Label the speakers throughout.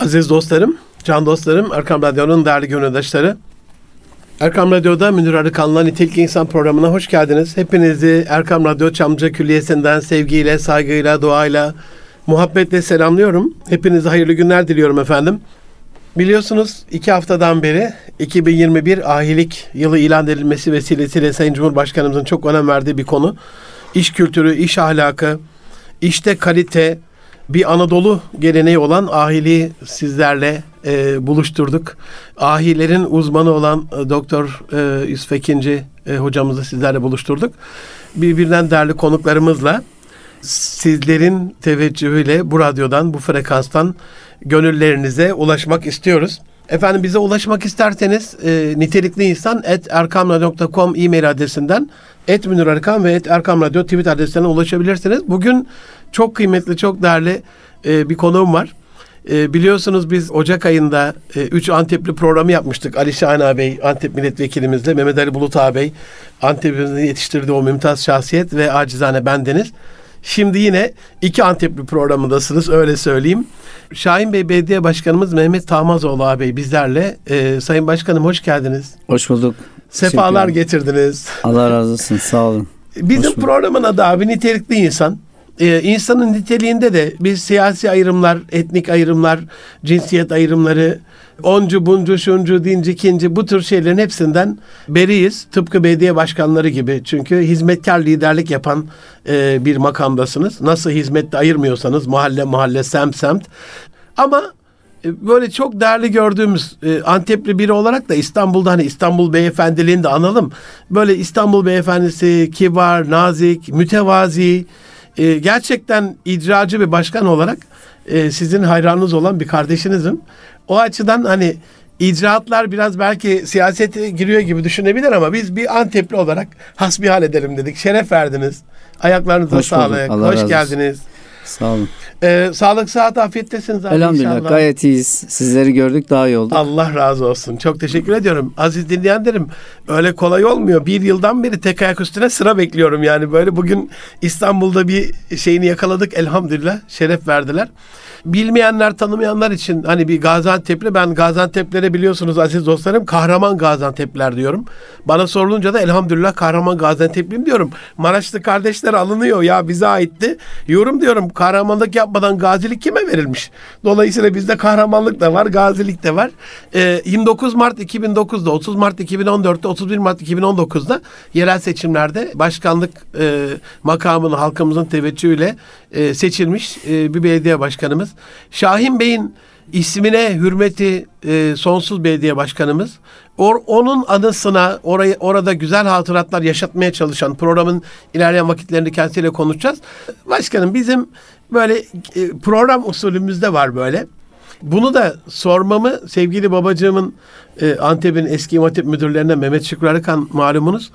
Speaker 1: Aziz dostlarım, can dostlarım, Erkam Radyo'nun değerli gönüldaşları. Erkam Radyo'da Münir Arıkan'la Nitelik İnsan programına hoş geldiniz. Hepinizi Erkam Radyo Çamlıca Külliyesi'nden sevgiyle, saygıyla, duayla, muhabbetle selamlıyorum. Hepinize hayırlı günler diliyorum efendim. Biliyorsunuz iki haftadan beri 2021 ahilik yılı ilan edilmesi vesilesiyle Sayın Cumhurbaşkanımızın çok önem verdiği bir konu. İş kültürü, iş ahlakı, işte kalite, bir Anadolu geleneği olan ahili sizlerle e, buluşturduk. Ahilerin uzmanı olan e, Doktor e, Yusuf Ekinci e, hocamızı sizlerle buluşturduk. Birbirinden değerli konuklarımızla sizlerin teveccühüyle bu radyodan, bu frekanstan gönüllerinize ulaşmak istiyoruz. Efendim bize ulaşmak isterseniz e, nitelikli insan et erkamradyo.com e-mail adresinden et Münir Erkam ve et Erkam Radyo tweet adreslerine ulaşabilirsiniz. Bugün çok kıymetli, çok değerli e, bir konuğum var. E, biliyorsunuz biz Ocak ayında 3 e, Antepli programı yapmıştık. Ali Şahin ağabey, Antep milletvekilimizle, Mehmet Ali Bulut ağabey, Antep'imizin yetiştirdiği o mümtaz şahsiyet ve acizane bendeniz. Şimdi yine iki Antepli programındasınız öyle söyleyeyim. Şahin Bey Belediye Başkanımız Mehmet Tahmazoğlu ağabey bizlerle. Ee, Sayın Başkanım hoş geldiniz.
Speaker 2: Hoş bulduk.
Speaker 1: Sefalar getirdiniz.
Speaker 2: Allah razı olsun sağ olun.
Speaker 1: Bizim programın adı abi nitelikli insan. Ee, insanın niteliğinde de biz siyasi ayrımlar, etnik ayrımlar, cinsiyet ayrımları, oncu, buncu, şuncu, dinci, ikinci bu tür şeylerin hepsinden beriyiz. Tıpkı belediye başkanları gibi. Çünkü hizmetkar liderlik yapan e, bir makamdasınız. Nasıl hizmette ayırmıyorsanız mahalle mahalle, semt semt. Ama e, böyle çok değerli gördüğümüz e, Antepli biri olarak da İstanbul'da hani İstanbul Beyefendiliğini de analım. Böyle İstanbul Beyefendisi kibar, nazik, mütevazi, e, gerçekten icracı bir başkan olarak e, sizin hayranınız olan bir kardeşinizim. O açıdan hani icraatlar biraz belki siyasete giriyor gibi düşünebilir ama biz bir Antepli olarak hasbihal edelim dedik. Şeref verdiniz. Ayaklarınıza Hoş sağlık. Hoş geldiniz.
Speaker 2: Sağ olun.
Speaker 1: Ee, sağlık, saat, afiyettesiniz
Speaker 2: abi Elhamdülillah inşallah. gayet iyiyiz. Sizleri gördük daha iyi olduk.
Speaker 1: Allah razı olsun. Çok teşekkür ediyorum. Aziz dinleyenlerim öyle kolay olmuyor. Bir yıldan beri tek ayak üstüne sıra bekliyorum yani. Böyle bugün İstanbul'da bir şeyini yakaladık elhamdülillah. Şeref verdiler bilmeyenler, tanımayanlar için hani bir Gaziantep'li ben Gaziantep'lere biliyorsunuz aziz dostlarım kahraman Gaziantep'ler diyorum. Bana sorulunca da elhamdülillah kahraman Gaziantep'liyim diyorum. Maraşlı kardeşler alınıyor ya bize aitti. Yorum diyorum kahramanlık yapmadan gazilik kime verilmiş? Dolayısıyla bizde kahramanlık da var, gazilik de var. Ee, 29 Mart 2009'da, 30 Mart 2014'te, 31 Mart 2019'da yerel seçimlerde başkanlık e, makamını halkımızın teveccühüyle e, seçilmiş e, bir belediye başkanımız. Şahin Bey'in ismine hürmeti e, sonsuz belediye başkanımız. Or, onun anısına orayı orada güzel hatıratlar yaşatmaya çalışan programın ilerleyen vakitlerinde kendisiyle konuşacağız. Başkanım bizim böyle e, program usulümüzde var böyle. Bunu da sormamı sevgili babacığımın e, Antep'in eski İmatip müdürlerinden Mehmet Şükrü Arıkan malumunuz.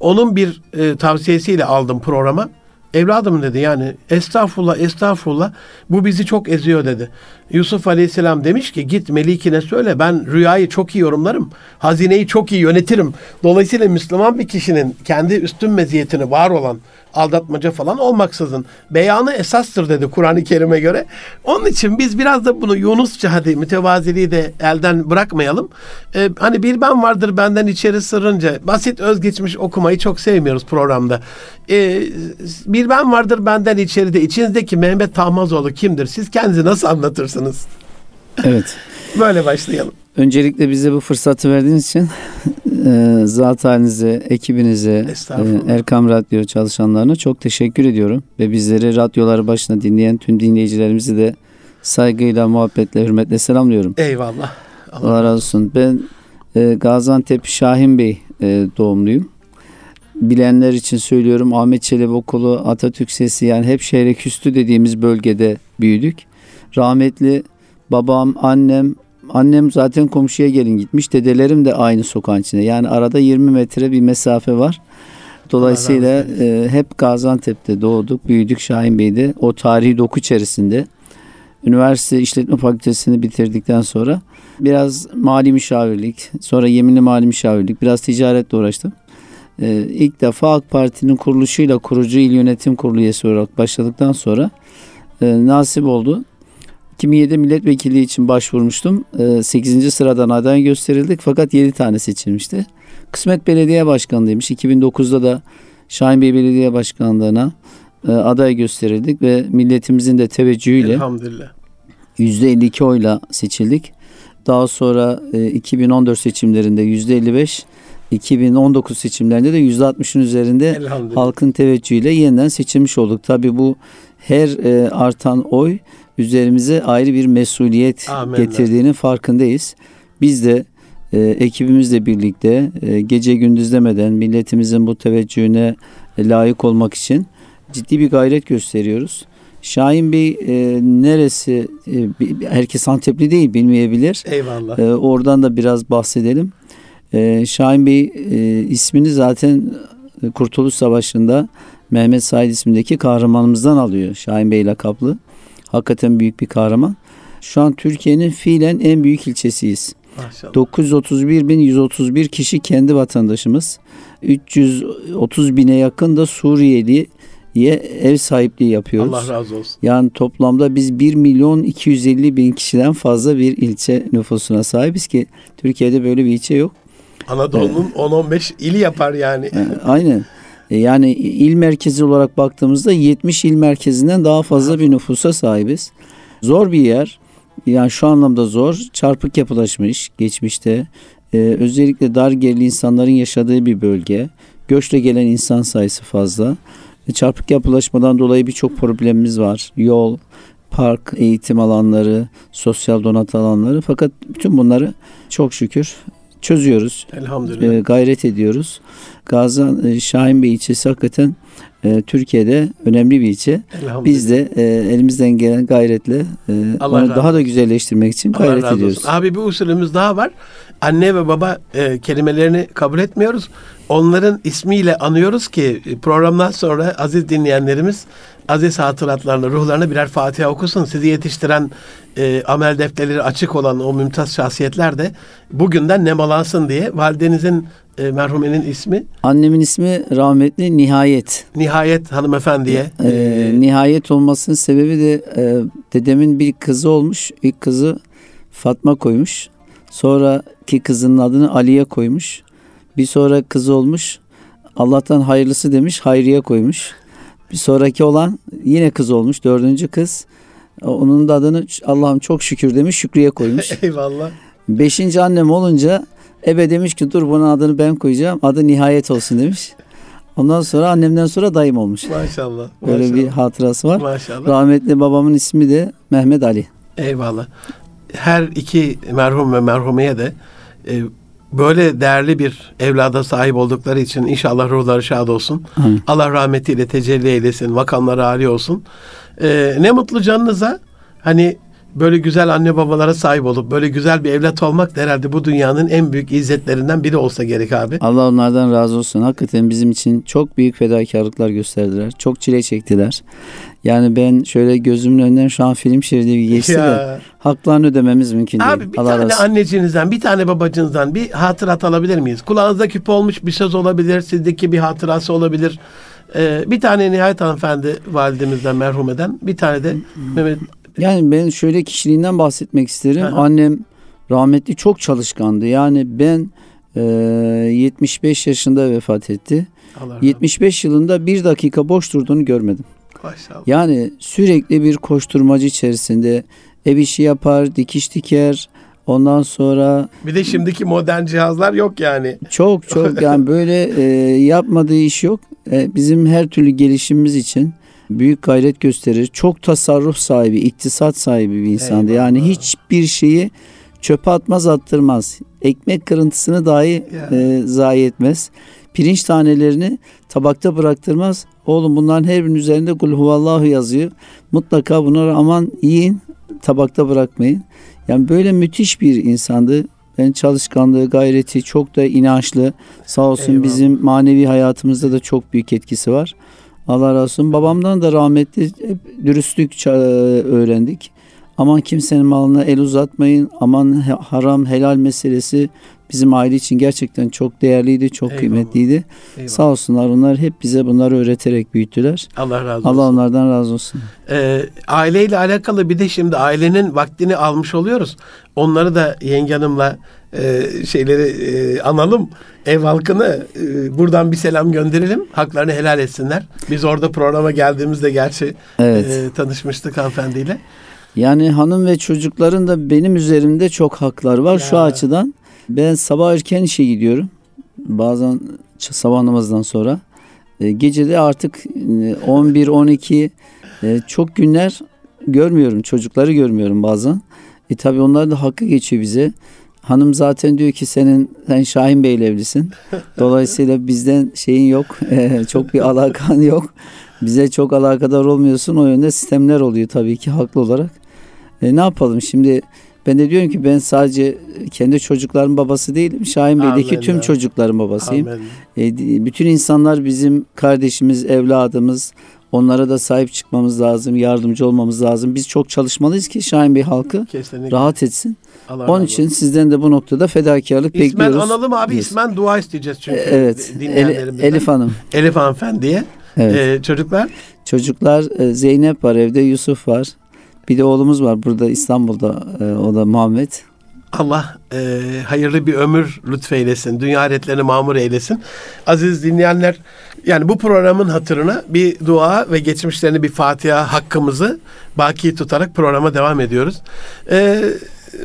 Speaker 1: Onun bir e, tavsiyesiyle aldım programa. Evladım dedi yani estağfurullah estağfurullah bu bizi çok eziyor dedi. Yusuf Aleyhisselam demiş ki git Melikine söyle ben rüyayı çok iyi yorumlarım. Hazineyi çok iyi yönetirim. Dolayısıyla Müslüman bir kişinin kendi üstün meziyetini var olan aldatmaca falan olmaksızın beyanı esastır dedi Kur'an-ı Kerim'e göre. Onun için biz biraz da bunu Yunusça hadi mütevaziliği de elden bırakmayalım. Ee, hani bir ben vardır benden içeri sırrınca basit özgeçmiş okumayı çok sevmiyoruz programda. Ee, bir ben vardır benden içeride içinizdeki Mehmet Tahmazoğlu kimdir? Siz kendinizi nasıl anlatırsınız?
Speaker 2: Evet.
Speaker 1: Böyle başlayalım.
Speaker 2: Öncelikle bize bu fırsatı verdiğiniz için e, zat halinize, ekibinize, e, Erkam Radyo çalışanlarına çok teşekkür ediyorum. Ve bizleri radyoları başına dinleyen tüm dinleyicilerimizi de saygıyla, muhabbetle, hürmetle selamlıyorum.
Speaker 1: Eyvallah.
Speaker 2: Allah, Allah razı olsun. Ben e, Gaziantep Şahin Bey e, doğumluyum. Bilenler için söylüyorum Ahmet Çelebi Okulu, Atatürk Sesi yani hep şehre küstü dediğimiz bölgede büyüdük. Rahmetli babam, annem, Annem zaten komşuya gelin gitmiş. Dedelerim de aynı sokağın içinde. Yani arada 20 metre bir mesafe var. Dolayısıyla e, hep Gaziantep'te doğduk, büyüdük Şahin Bey'de. O tarihi doku içerisinde. Üniversite İşletme Fakültesini bitirdikten sonra biraz mali müşavirlik, sonra yeminli mali müşavirlik, biraz ticaretle uğraştım. Ee, ilk defa AK Parti'nin kuruluşuyla kurucu il yönetim kurulu üyesi olarak başladıktan sonra e, nasip oldu 2007 milletvekilliği için başvurmuştum. 8. Ee, sıradan aday gösterildik fakat 7 tane seçilmişti. Kısmet Belediye Başkanlığıymış. 2009'da da Şahin Bey Belediye Başkanlığı'na e, aday gösterildik ve milletimizin de teveccühüyle
Speaker 1: Elhamdülillah.
Speaker 2: %52 oyla seçildik. Daha sonra 2014 e, seçimlerinde %55, 2019 seçimlerinde de %60'ın üzerinde halkın teveccühüyle yeniden seçilmiş olduk. Tabii bu her e, artan oy üzerimize ayrı bir mesuliyet Amenna. getirdiğinin farkındayız. Biz de e, ekibimizle birlikte e, gece gündüz demeden milletimizin bu teveccühüne layık olmak için ciddi bir gayret gösteriyoruz. Şahin Bey e, neresi? E, herkes Antepli değil bilmeyebilir.
Speaker 1: Eyvallah.
Speaker 2: E, oradan da biraz bahsedelim. E, Şahin Bey e, ismini zaten Kurtuluş Savaşı'nda Mehmet Said ismindeki kahramanımızdan alıyor. Şahin Bey lakaplı. Hakikaten büyük bir kahraman. Şu an Türkiye'nin fiilen en büyük ilçesiyiz. Maşallah. 931.131 kişi kendi vatandaşımız. 330 bine yakın da Suriyeli ev sahipliği yapıyoruz.
Speaker 1: Allah razı olsun.
Speaker 2: Yani toplamda biz 1 milyon 250 bin kişiden fazla bir ilçe nüfusuna sahibiz ki Türkiye'de böyle bir ilçe yok.
Speaker 1: Anadolu'nun ee, 10-15 ili yapar yani.
Speaker 2: E, aynen. E, yani il merkezi olarak baktığımızda 70 il merkezinden daha fazla bir nüfusa sahibiz. Zor bir yer. Yani şu anlamda zor. Çarpık yapılaşmış geçmişte. Ee, özellikle dar gelirli insanların yaşadığı bir bölge. Göçle gelen insan sayısı fazla. E, çarpık yapılaşmadan dolayı birçok problemimiz var. Yol, park, eğitim alanları, sosyal donat alanları. Fakat bütün bunları çok şükür çözüyoruz.
Speaker 1: Elhamdülillah. E,
Speaker 2: gayret ediyoruz. Gazan e, Şahin Bey ilçesi hakikaten e, Türkiye'de önemli bir ilçe. Biz de e, elimizden gelen gayretle e, onu daha da güzelleştirmek için Allah gayret ediyoruz. Olsun.
Speaker 1: Abi bir usulümüz daha var. Anne ve baba e, kelimelerini kabul etmiyoruz. Onların ismiyle anıyoruz ki programdan sonra aziz dinleyenlerimiz aziz hatıratlarına, ruhlarına birer Fatiha okusun. Sizi yetiştiren e, amel defterleri açık olan o mümtaz şahsiyetler de bugünden nemalansın diye validenizin e, merhumenin ismi?
Speaker 2: Annemin ismi rahmetli Nihayet.
Speaker 1: Nihayet hanımefendiye.
Speaker 2: E, e, nihayet olmasının sebebi de e, dedemin bir kızı olmuş. İlk kızı Fatma koymuş. Sonraki kızının adını Aliye koymuş. Bir sonra kızı olmuş. Allah'tan hayırlısı demiş Hayriye koymuş. Bir sonraki olan yine kız olmuş. Dördüncü kız. Onun da adını Allah'ım çok şükür demiş Şükriye koymuş.
Speaker 1: Eyvallah.
Speaker 2: Beşinci annem olunca ebe demiş ki dur bunun adını ben koyacağım. Adı nihayet olsun demiş. Ondan sonra annemden sonra dayım olmuş.
Speaker 1: Maşallah.
Speaker 2: Böyle
Speaker 1: maşallah.
Speaker 2: bir hatırası var.
Speaker 1: Maşallah.
Speaker 2: Rahmetli babamın ismi de Mehmet Ali.
Speaker 1: Eyvallah. Her iki merhum ve merhumeye de e, böyle değerli bir evlada sahip oldukları için inşallah ruhları şad olsun. Hı. Allah rahmetiyle tecelli eylesin, makamları âli olsun. Ee, ne mutlu canınıza. Hani böyle güzel anne babalara sahip olup böyle güzel bir evlat olmak da herhalde bu dünyanın en büyük izzetlerinden biri olsa gerek abi.
Speaker 2: Allah onlardan razı olsun. Hakikaten bizim için çok büyük fedakarlıklar gösterdiler. Çok çile çektiler. Yani ben şöyle gözümün önünden şu an film şeridi geçti ya. de haklarını ödememiz mümkün değil.
Speaker 1: Abi bir Allah tane razı. anneciğinizden bir tane babacınızdan bir hatırat alabilir miyiz? Kulağınızda küpe olmuş bir söz olabilir. Sizdeki bir hatırası olabilir. Ee, bir tane nihayet hanımefendi validemizden merhumeden bir tane de Mehmet
Speaker 2: yani ben şöyle kişiliğinden bahsetmek isterim. Aha. Annem rahmetli çok çalışkandı. Yani ben e, 75 yaşında vefat etti. Allah 75 Allah. yılında bir dakika boş durduğunu görmedim. Maşallah. Yani sürekli bir koşturmacı içerisinde ev işi yapar, dikiş diker. Ondan sonra
Speaker 1: bir de şimdiki modern cihazlar yok yani.
Speaker 2: Çok çok yani böyle e, yapmadığı iş yok. E, bizim her türlü gelişimimiz için büyük gayret gösterir. Çok tasarruf sahibi, iktisat sahibi bir insandı. Eyvallah. Yani hiçbir şeyi çöpe atmaz attırmaz. Ekmek kırıntısını dahi e, zayi etmez. Pirinç tanelerini tabakta bıraktırmaz. Oğlum bunların her birinin üzerinde kul huvallahu yazıyor. Mutlaka bunları aman yiyin tabakta bırakmayın. Yani böyle müthiş bir insandı. Ben çalışkanlığı, gayreti çok da inançlı. Sağ olsun Eyvallah. bizim manevi hayatımızda da çok büyük etkisi var. Allah razı olsun. Babamdan da rahmetli hep dürüstlük öğrendik. Aman kimsenin malına el uzatmayın. Aman haram helal meselesi bizim aile için gerçekten çok değerliydi, çok
Speaker 1: Eyvallah.
Speaker 2: kıymetliydi.
Speaker 1: Eyvallah.
Speaker 2: Sağ olsunlar onlar hep bize bunları öğreterek büyüttüler.
Speaker 1: Allah razı olsun.
Speaker 2: Allah onlardan razı olsun.
Speaker 1: Ee, aileyle alakalı bir de şimdi ailenin vaktini almış oluyoruz. Onları da yenge hanımla e, şeyleri e, analım. Ev halkını e, buradan bir selam gönderelim. Haklarını helal etsinler. Biz orada programa geldiğimizde gerçi
Speaker 2: Evet.
Speaker 1: e, tanışmıştık hanımefendiyle.
Speaker 2: Yani hanım ve çocukların da benim üzerimde çok haklar var şu
Speaker 1: Ya.
Speaker 2: açıdan. Ben sabah erken işe gidiyorum. Bazen sabah namazından sonra. E, gece de artık e, 11-12 e, çok günler görmüyorum. Çocukları görmüyorum bazen. E tabi onlar da hakkı geçiyor bize. Hanım zaten diyor ki senin sen Şahin Bey'le evlisin. Dolayısıyla bizden şeyin yok. e, çok bir alakan yok. Bize çok alakadar olmuyorsun. O yönde sistemler oluyor tabii ki haklı olarak. E, ne yapalım şimdi ben de diyorum ki ben sadece kendi çocukların babası değilim. Şahin Bey'deki
Speaker 1: Amenna.
Speaker 2: tüm çocukların babasıyım.
Speaker 1: Amin.
Speaker 2: E, bütün insanlar bizim kardeşimiz, evladımız. Onlara da sahip çıkmamız lazım, yardımcı olmamız lazım. Biz çok çalışmalıyız ki Şahin Bey halkı
Speaker 1: Kesinlikle.
Speaker 2: rahat etsin.
Speaker 1: Allah
Speaker 2: Onun
Speaker 1: razı
Speaker 2: için
Speaker 1: olsun.
Speaker 2: sizden de bu noktada fedakarlık
Speaker 1: İsmen
Speaker 2: bekliyoruz.
Speaker 1: analım abi.
Speaker 2: Biz.
Speaker 1: İsmen dua isteyeceğiz çünkü.
Speaker 2: E, Evet.
Speaker 1: Dinleyenlerimizden.
Speaker 2: Elif Hanım.
Speaker 1: Elif hanımefendiye.
Speaker 2: Evet.
Speaker 1: Ee, çocuklar
Speaker 2: Çocuklar e, Zeynep var evde, Yusuf var. Bir de oğlumuz var burada İstanbul'da. e, o da Muhammed.
Speaker 1: Allah e, hayırlı bir ömür lütfeylesin. Dünya hayretlerini mamur eylesin. Aziz dinleyenler yani bu programın hatırına bir dua ve geçmişlerini bir Fatiha hakkımızı baki tutarak programa devam ediyoruz. E,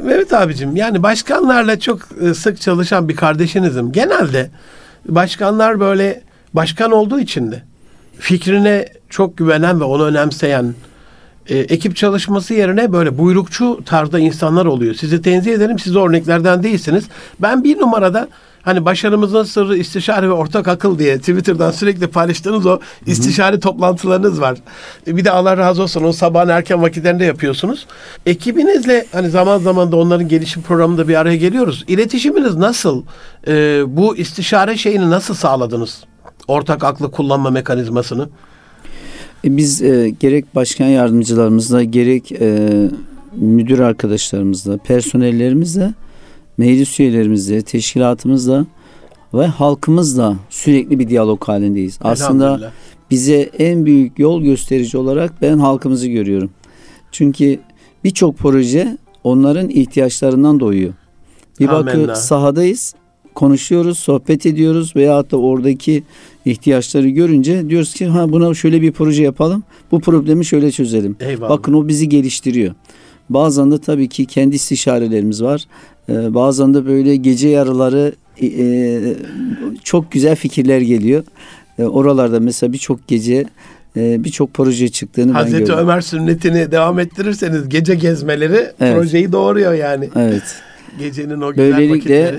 Speaker 1: Mehmet abicim yani başkanlarla çok e, sık çalışan bir kardeşinizim. Genelde başkanlar böyle başkan olduğu için de fikrine çok güvenen ve onu önemseyen e, ekip çalışması yerine böyle buyrukçu tarzda insanlar oluyor. Sizi tenzih ederim. Siz örneklerden değilsiniz. Ben bir numarada hani başarımızın sırrı istişare ve ortak akıl diye Twitter'dan sürekli paylaştığınız o istişare toplantılarınız var. E, Bir de Allah razı olsun onu sabahın erken vakitlerinde yapıyorsunuz. Ekibinizle hani zaman zaman da onların gelişim programında bir araya geliyoruz. İletişiminiz nasıl? E, bu istişare şeyini nasıl sağladınız? Ortak aklı kullanma mekanizmasını.
Speaker 2: E, Biz e, gerek başkan yardımcılarımızla gerek e, müdür arkadaşlarımızla, personellerimizle, meclis üyelerimizle, teşkilatımızla ve halkımızla sürekli bir diyalog halindeyiz. Aslında bize en büyük yol gösterici olarak ben halkımızı görüyorum. Çünkü birçok proje onların ihtiyaçlarından doğuyor. Bir
Speaker 1: Amenna.
Speaker 2: bakıyor sahadayız, konuşuyoruz, sohbet ediyoruz veya da oradaki ihtiyaçları görünce diyoruz ki ha buna şöyle bir proje yapalım. Bu problemi şöyle çözelim.
Speaker 1: Eyvallah.
Speaker 2: Bakın o bizi geliştiriyor. Bazen de tabii ki kendi istişarelerimiz var. Ee, bazen de böyle gece yarıları e, e, çok güzel fikirler geliyor. E, oralarda mesela birçok gece e, birçok proje çıktığını ben
Speaker 1: Hazreti
Speaker 2: gördüm.
Speaker 1: Ömer sünnetini devam ettirirseniz gece gezmeleri
Speaker 2: Evet.
Speaker 1: projeyi doğuruyor yani.
Speaker 2: Evet.
Speaker 1: Gecenin o güzel
Speaker 2: Böylelikle
Speaker 1: vakitleri.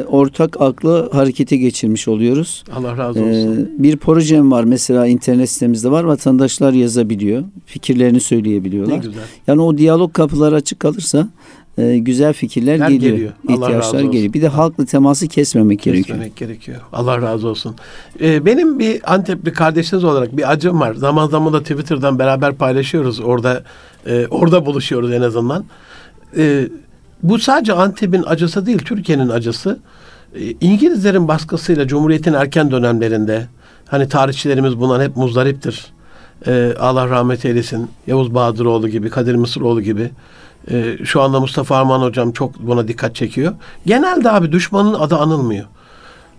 Speaker 2: e, ortak aklı harekete geçirmiş oluyoruz.
Speaker 1: Allah razı olsun.
Speaker 2: bir projem var mesela internet sitemizde var. Vatandaşlar yazabiliyor. Fikirlerini söyleyebiliyorlar.
Speaker 1: ne güzel.
Speaker 2: Yani o diyalog kapıları açık kalırsa e, güzel fikirler
Speaker 1: Ler
Speaker 2: geliyor.
Speaker 1: geliyor.
Speaker 2: İhtiyaçlar geliyor. Bir de halkla teması kesmemek gerekiyor.
Speaker 1: Kesmemek gerekiyor. Allah razı olsun. Ee, benim bir Antepli kardeşiniz olarak bir acım var. Zaman zaman da Twitter'dan beraber paylaşıyoruz. Orada e, orada buluşuyoruz en azından. E, bu sadece Antep'in acısı değil, Türkiye'nin acısı. E, İngilizlerin baskısıyla Cumhuriyet'in erken dönemlerinde hani tarihçilerimiz bundan hep muzdariptir. E, Allah rahmet eylesin. Yavuz Bahadıroğlu gibi, Kadir Mısıroğlu gibi. E, şu anda Mustafa Arman hocam çok buna dikkat çekiyor. Genelde abi düşmanın adı anılmıyor.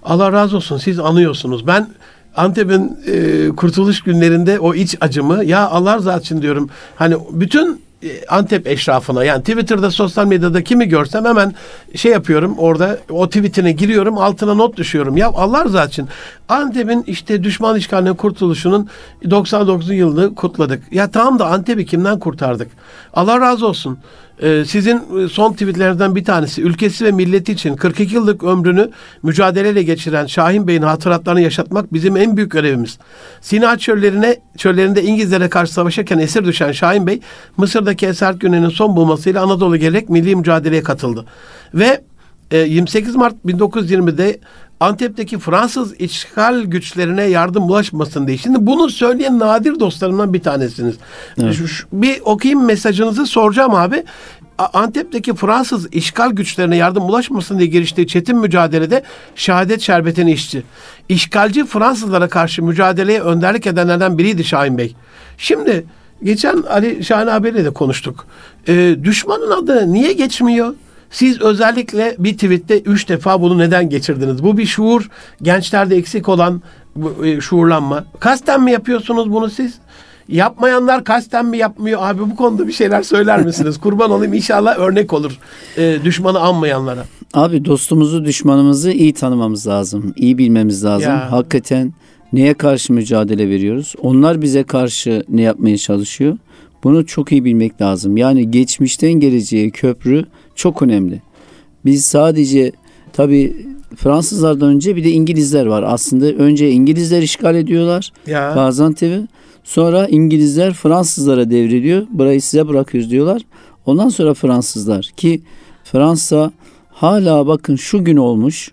Speaker 1: Allah razı olsun siz anıyorsunuz. Ben Antep'in e, kurtuluş günlerinde o iç acımı ya Allah razı için diyorum. Hani bütün Antep eşrafına yani Twitter'da sosyal medyada kimi görsem hemen şey yapıyorum orada o tweetine giriyorum altına not düşüyorum. Ya Allah rızası için Antep'in işte düşman işgalinden kurtuluşunun 99 yılını kutladık. Ya tamam da Antep'i kimden kurtardık? Allah razı olsun. Ee, sizin e, son tweetlerinizden bir tanesi ülkesi ve milleti için 42 yıllık ömrünü mücadeleyle geçiren Şahin Bey'in hatıratlarını yaşatmak bizim en büyük görevimiz. Sina çöllerine çöllerinde İngilizlere karşı savaşırken esir düşen Şahin Bey Mısır'daki esaret günlerinin son bulmasıyla Anadolu gelerek milli mücadeleye katıldı. Ve e, 28 Mart 1920'de Antep'teki Fransız işgal güçlerine yardım ulaşmasın diye. Şimdi bunu söyleyen nadir dostlarımdan bir tanesiniz.
Speaker 2: Evet.
Speaker 1: Şu- şu- bir okuyayım mesajınızı soracağım abi. Antep'teki Fransız işgal güçlerine yardım ulaşmasın diye giriştiği çetin mücadelede şehadet şerbetini içti. İşgalci Fransızlara karşı mücadeleye önderlik edenlerden biriydi Şahin Bey. Şimdi geçen Ali Şahin abiyle de konuştuk. Ee, düşmanın adı niye geçmiyor? Siz özellikle bir tweette üç defa bunu neden geçirdiniz? Bu bir şuur, gençlerde eksik olan e, şuurlanma. Kasten mi yapıyorsunuz bunu siz? Yapmayanlar kasten mi yapmıyor? Abi bu konuda bir şeyler söyler misiniz? Kurban olayım inşallah örnek olur e, düşmanı anmayanlara.
Speaker 2: Abi dostumuzu düşmanımızı iyi tanımamız lazım. iyi bilmemiz lazım.
Speaker 1: Ya.
Speaker 2: Hakikaten neye karşı mücadele veriyoruz? Onlar bize karşı ne yapmaya çalışıyor? Bunu çok iyi bilmek lazım. Yani geçmişten geleceğe köprü çok önemli. Biz sadece tabii Fransızlardan önce bir de İngilizler var. Aslında önce İngilizler işgal ediyorlar
Speaker 1: Ya
Speaker 2: Gaziantep'i. Sonra İngilizler Fransızlara devrediyor. Burayı size bırakıyoruz diyorlar. Ondan sonra Fransızlar ki Fransa hala bakın şu gün olmuş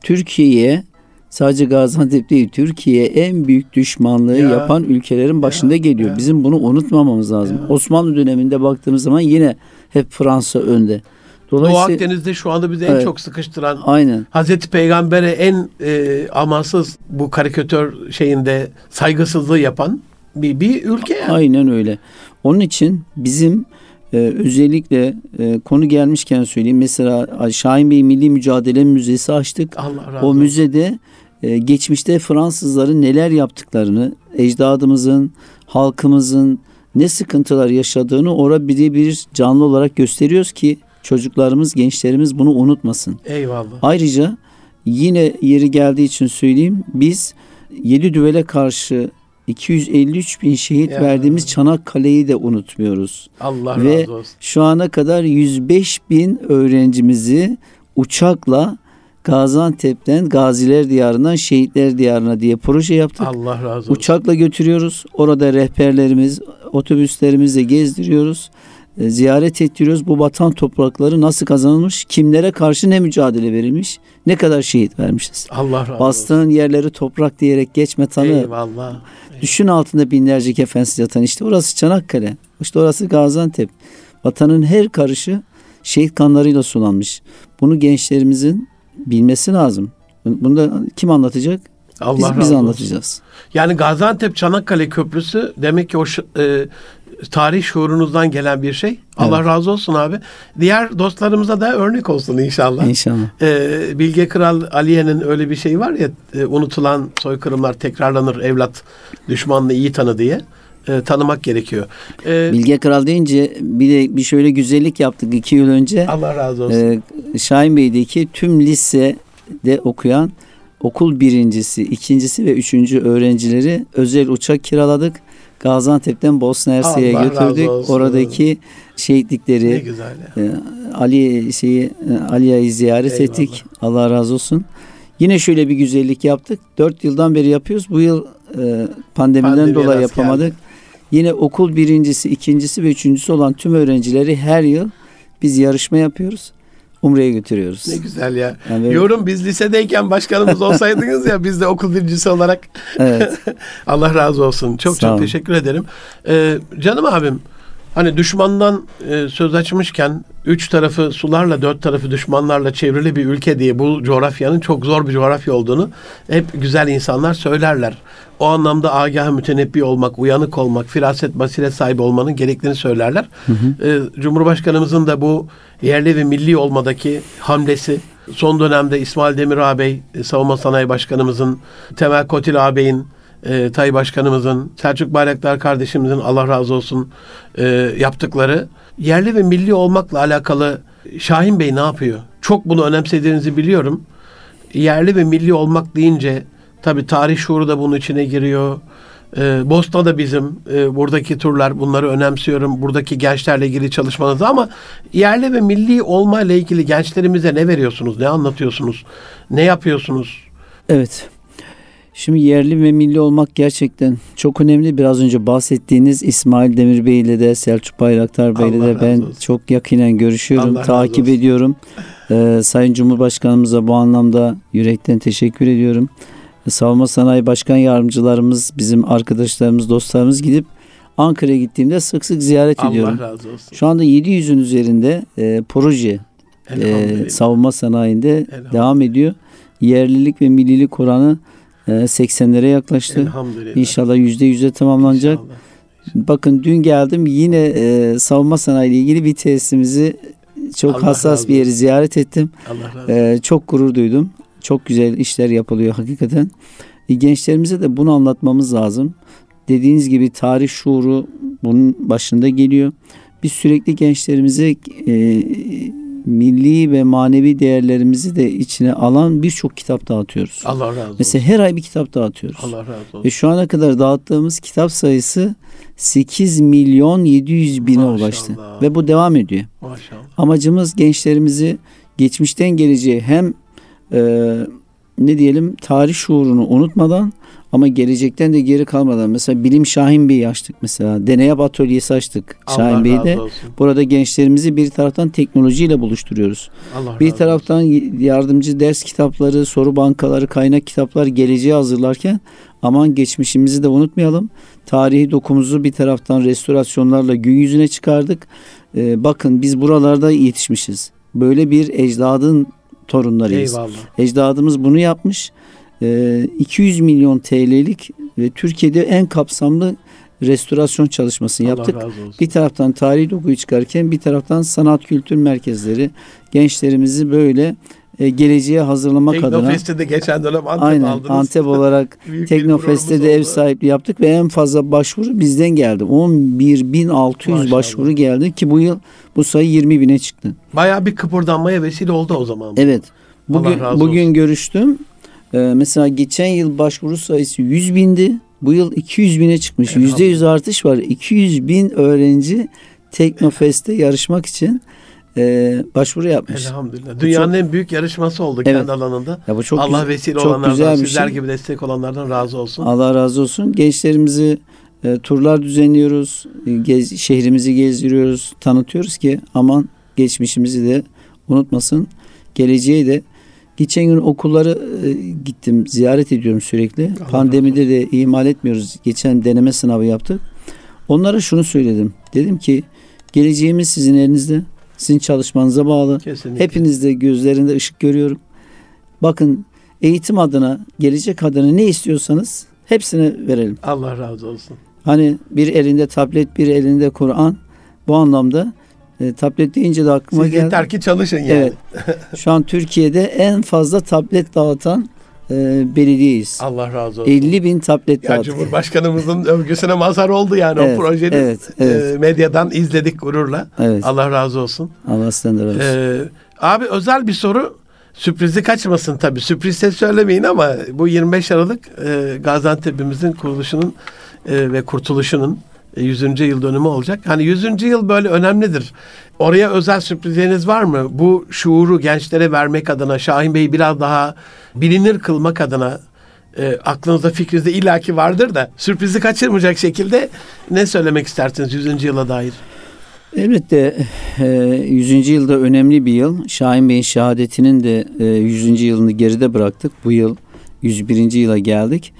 Speaker 2: Türkiye'ye sadece Gaziantep değil Türkiye'ye en büyük düşmanlığı
Speaker 1: Ya.
Speaker 2: yapan ülkelerin başında geliyor.
Speaker 1: ya.
Speaker 2: Bizim bunu unutmamamız lazım.
Speaker 1: Ya.
Speaker 2: Osmanlı döneminde baktığımız zaman yine hep Fransa önde.
Speaker 1: Doğu
Speaker 2: Dolayısıyla
Speaker 1: Akdeniz'de şu anda bizi en
Speaker 2: Evet.
Speaker 1: çok sıkıştıran
Speaker 2: aynen.
Speaker 1: Hazreti Peygamber'e en e, amansız bu karikatör şeyinde saygısızlığı yapan bir, bir ülke yani.
Speaker 2: Aynen öyle. Onun için bizim e, özellikle e, konu gelmişken söyleyeyim. Mesela Şahin Bey Milli Mücadele Müzesi açtık.
Speaker 1: Allah razı
Speaker 2: O müzede e, geçmişte Fransızların neler yaptıklarını, ecdadımızın, halkımızın ne sıkıntılar yaşadığını orada birebir canlı olarak gösteriyoruz ki çocuklarımız, gençlerimiz bunu unutmasın.
Speaker 1: Eyvallah.
Speaker 2: Ayrıca yine yeri geldiği için söyleyeyim biz yedi düvele karşı 253 bin şehit
Speaker 1: Ya.
Speaker 2: verdiğimiz Çanakkale'yi de unutmuyoruz.
Speaker 1: Allah
Speaker 2: Ve
Speaker 1: razı olsun.
Speaker 2: şu ana kadar 105 bin öğrencimizi uçakla Gaziantep'ten Gaziler Diyarı'ndan Şehitler Diyarı'na diye proje yaptık.
Speaker 1: Allah razı olsun.
Speaker 2: Uçakla götürüyoruz. Orada rehberlerimiz, otobüslerimizle gezdiriyoruz. E, Ziyaret ettiriyoruz. Bu vatan toprakları nasıl kazanılmış, kimlere karşı ne mücadele verilmiş, ne kadar şehit vermişiz.
Speaker 1: Allah razı olsun.
Speaker 2: Bastığın yerleri toprak diyerek geçme tanı.
Speaker 1: Eyvallah.
Speaker 2: Düşün altında binlerce kefensiz yatan işte orası Çanakkale. İşte orası Gaziantep. Vatanın her karışı şehit kanlarıyla sulanmış. Bunu gençlerimizin bilmesi lazım. Bunu da kim anlatacak?
Speaker 1: Allah
Speaker 2: Biz, biz anlatacağız.
Speaker 1: Yani Gaziantep Çanakkale Köprüsü demek ki o e, tarih şuurunuzdan gelen bir şey. Allah
Speaker 2: Evet.
Speaker 1: razı olsun abi. Diğer dostlarımıza da örnek olsun inşallah.
Speaker 2: İnşallah.
Speaker 1: Ee, Bilge Kral Aliye'nin öyle bir şey var ya e, unutulan soykırımlar tekrarlanır evlat düşmanını iyi tanı diye e, tanımak gerekiyor. Ee,
Speaker 2: Bilge Kral deyince bir de bir şöyle güzellik yaptık iki yıl önce.
Speaker 1: Allah razı olsun.
Speaker 2: Ee, Şahin Bey'deki tüm lisede okuyan okul birincisi, ikincisi ve üçüncü öğrencileri özel uçak kiraladık. Gaziantep'ten Bosna Hersek'e götürdük. Oradaki
Speaker 1: ne
Speaker 2: şehitlikleri e, Ali şeyi e, Aliye'yi ziyaret
Speaker 1: Eyvallah.
Speaker 2: ettik. Allah razı olsun. Yine şöyle bir güzellik yaptık. Dört yıldan beri yapıyoruz. Bu yıl e, pandemiden
Speaker 1: Pandemi
Speaker 2: dolayı yapamadık. Yine okul birincisi, ikincisi ve üçüncüsü olan tüm öğrencileri her yıl biz yarışma yapıyoruz. Umre'ye götürüyoruz.
Speaker 1: Ne güzel ya.
Speaker 2: Yani
Speaker 1: Yorum biz lisedeyken başkanımız olsaydınız ya biz de okul birincisi olarak
Speaker 2: Evet.
Speaker 1: Allah razı olsun. Çok
Speaker 2: Sağ
Speaker 1: çok
Speaker 2: olun.
Speaker 1: teşekkür ederim. Ee, canım abim hani düşmandan e, söz açmışken üç tarafı sularla dört tarafı düşmanlarla çevrili bir ülke diye bu coğrafyanın çok zor bir coğrafya olduğunu hep güzel insanlar söylerler. O anlamda agah mütenebbi olmak, uyanık olmak, firaset, basiret sahibi olmanın gerektiğini söylerler. Ee, Cumhurbaşkanımızın da bu yerli ve milli olmadaki hamlesi son dönemde İsmail Demir ağabey, e, Savunma Sanayi Başkanımızın, Temel Kotil ağabeyin, e, Tay Başkanımızın, Selçuk Bayraktar kardeşimizin Allah razı olsun e, yaptıkları yerli ve milli olmakla alakalı Şahin Bey ne yapıyor? Çok bunu önemsediğinizi biliyorum. Yerli ve milli olmak deyince tabi tarih şuuru da bunun içine giriyor. E, Bosna da bizim e, buradaki turlar bunları önemsiyorum. Buradaki gençlerle ilgili çalışmanızı ama yerli ve milli olma ile ilgili gençlerimize ne veriyorsunuz? Ne anlatıyorsunuz? Ne yapıyorsunuz?
Speaker 2: Evet. Şimdi yerli ve milli olmak gerçekten çok önemli. Biraz önce bahsettiğiniz İsmail Demir Bey ile de Selçuk Bayraktar Bey ile
Speaker 1: Allah
Speaker 2: de ben
Speaker 1: olsun.
Speaker 2: çok yakinen görüşüyorum,
Speaker 1: Allah
Speaker 2: takip ediyorum. Ee, Sayın Cumhurbaşkanımıza bu anlamda yürekten teşekkür ediyorum. Savunma Sanayi Başkan Yardımcılarımız, bizim arkadaşlarımız, dostlarımız gidip Ankara'ya gittiğimde sık sık ziyaret
Speaker 1: Allah
Speaker 2: ediyorum.
Speaker 1: razı olsun.
Speaker 2: Şu anda 700'ün üzerinde e, proje e, savunma sanayinde devam ediyor. Yerlilik ve millilik oranı 80'lere yaklaştı.
Speaker 1: Elhamdülillah.
Speaker 2: İnşallah %100'e tamamlanacak.
Speaker 1: İnşallah.
Speaker 2: Bakın dün geldim yine e, savunma sanayi ile ilgili bir tesisimizi çok
Speaker 1: Allah
Speaker 2: hassas bir yeri ziyaret ettim.
Speaker 1: Allah.
Speaker 2: E, çok gurur duydum. Çok güzel işler yapılıyor hakikaten. E, gençlerimize de bunu anlatmamız lazım. Dediğiniz gibi tarih şuuru bunun başında geliyor. Biz sürekli gençlerimize e, milli ve manevi değerlerimizi de içine alan birçok kitap dağıtıyoruz.
Speaker 1: Allah razı olsun.
Speaker 2: Mesela her ay bir kitap dağıtıyoruz.
Speaker 1: Allah razı olsun.
Speaker 2: Ve şu ana kadar dağıttığımız kitap sayısı 8 milyon 700 bine
Speaker 1: Maşallah.
Speaker 2: ulaştı. Ve bu devam ediyor.
Speaker 1: Maşallah.
Speaker 2: Amacımız gençlerimizi geçmişten geleceğe hem e, ne diyelim tarih şuurunu unutmadan ama gelecekten de geri kalmadan mesela Bilim Şahin Bey'i açtık mesela. Deneyap atölyesi açtık Şahin
Speaker 1: Allah
Speaker 2: Bey'de.
Speaker 1: razı olsun.
Speaker 2: Burada gençlerimizi bir taraftan teknolojiyle buluşturuyoruz.
Speaker 1: Allah
Speaker 2: Bir taraftan yardımcı ders kitapları, soru bankaları, kaynak kitaplar geleceğe hazırlarken aman geçmişimizi de unutmayalım. Tarihi dokumuzu bir taraftan restorasyonlarla gün yüzüne çıkardık. Ee, bakın biz buralarda yetişmişiz. Böyle bir ecdadın
Speaker 1: olsun.
Speaker 2: torunlarıyız.
Speaker 1: Eyvallah.
Speaker 2: Ecdadımız bunu yapmış. Ee, 200 milyon TL'lik ve Türkiye'de en kapsamlı restorasyon çalışmasını yaptık.
Speaker 1: Allah olsun.
Speaker 2: Bir taraftan tarihi dokuyu çıkarken bir taraftan sanat kültür merkezleri gençlerimizi böyle e, geleceğe hazırlamak adına
Speaker 1: Teknofest'te de geçen dönem Antep
Speaker 2: aynen
Speaker 1: aldınız.
Speaker 2: Antep olarak Teknofest'te de ev sahipliği yaptık ve en fazla başvuru bizden geldi. 11.600
Speaker 1: Maşallah.
Speaker 2: başvuru geldi ki bu yıl bu sayı 20 bine çıktı.
Speaker 1: Bayağı bir kıpırdanmaya vesile oldu o zaman.
Speaker 2: Evet. Bugün bugün görüştüm. Ee, mesela geçen yıl başvuru sayısı 100 bindi. Bu yıl 200 bine çıkmış.
Speaker 1: Elhamdülillah.
Speaker 2: %100 artış var. 200 bin öğrenci Teknofest'te yarışmak için e, başvuru yapmış.
Speaker 1: Elhamdülillah. Dünyanın en büyük yarışması oldu
Speaker 2: Evet.
Speaker 1: kendi alanında.
Speaker 2: Ya bu çok
Speaker 1: Allah
Speaker 2: güzel-
Speaker 1: vesile
Speaker 2: çok
Speaker 1: olanlardan,
Speaker 2: güzel bir
Speaker 1: sizler
Speaker 2: şey.
Speaker 1: gibi destek olanlardan razı olsun.
Speaker 2: Allah razı olsun. Gençlerimizi e, turlar düzenliyoruz. E, Gez, şehrimizi gezdiriyoruz. Tanıtıyoruz ki aman geçmişimizi de unutmasın. Geleceğe de Geçen gün okulları e, gittim ziyaret ediyorum sürekli.
Speaker 1: Allah
Speaker 2: Pandemide de ihmal etmiyoruz. Geçen deneme sınavı yaptık. Onlara şunu söyledim. Dedim ki geleceğimiz sizin elinizde. Sizin çalışmanıza bağlı.
Speaker 1: Kesinlikle.
Speaker 2: Hepinizde gözlerinde ışık görüyorum. Bakın eğitim adına, gelecek adına ne istiyorsanız hepsini verelim.
Speaker 1: Allah razı olsun.
Speaker 2: Hani bir elinde tablet, bir elinde Kur'an. Bu anlamda e, tablet deyince de aklıma
Speaker 1: Siz
Speaker 2: geldi.
Speaker 1: yeter ki çalışın yani.
Speaker 2: Evet. Şu an Türkiye'de en fazla tablet dağıtan e, belediyeyiz.
Speaker 1: Allah razı olsun.
Speaker 2: 50 bin tablet
Speaker 1: Ya
Speaker 2: dağıttık.
Speaker 1: Cumhurbaşkanımızın övgüsüne mazhar oldu yani
Speaker 2: Evet,
Speaker 1: o projeniz.
Speaker 2: evet, evet.
Speaker 1: E, medyadan izledik gururla.
Speaker 2: Evet.
Speaker 1: Allah razı olsun.
Speaker 2: Allah sizden de razı olsun.
Speaker 1: Ee, abi özel bir soru. Sürprizi kaçmasın tabii. Sürprizse söylemeyin ama bu 25 Aralık e, Gaziantep'imizin kuruluşunun e, ve kurtuluşunun e, 100. yıl dönümü olacak. Hani 100. yıl böyle önemlidir. Oraya özel sürprizleriniz var mı? Bu şuuru gençlere vermek adına, Şahin Bey'i biraz daha bilinir kılmak adına e, aklınızda fikrinizde illaki vardır da sürprizi kaçırmayacak şekilde ne söylemek istersiniz 100. yıla dair?
Speaker 2: Elbette e, 100. yılda önemli bir yıl. Şahin Bey'in şehadetinin de e, 100. yılını geride bıraktık. Bu yıl 101. yıla geldik.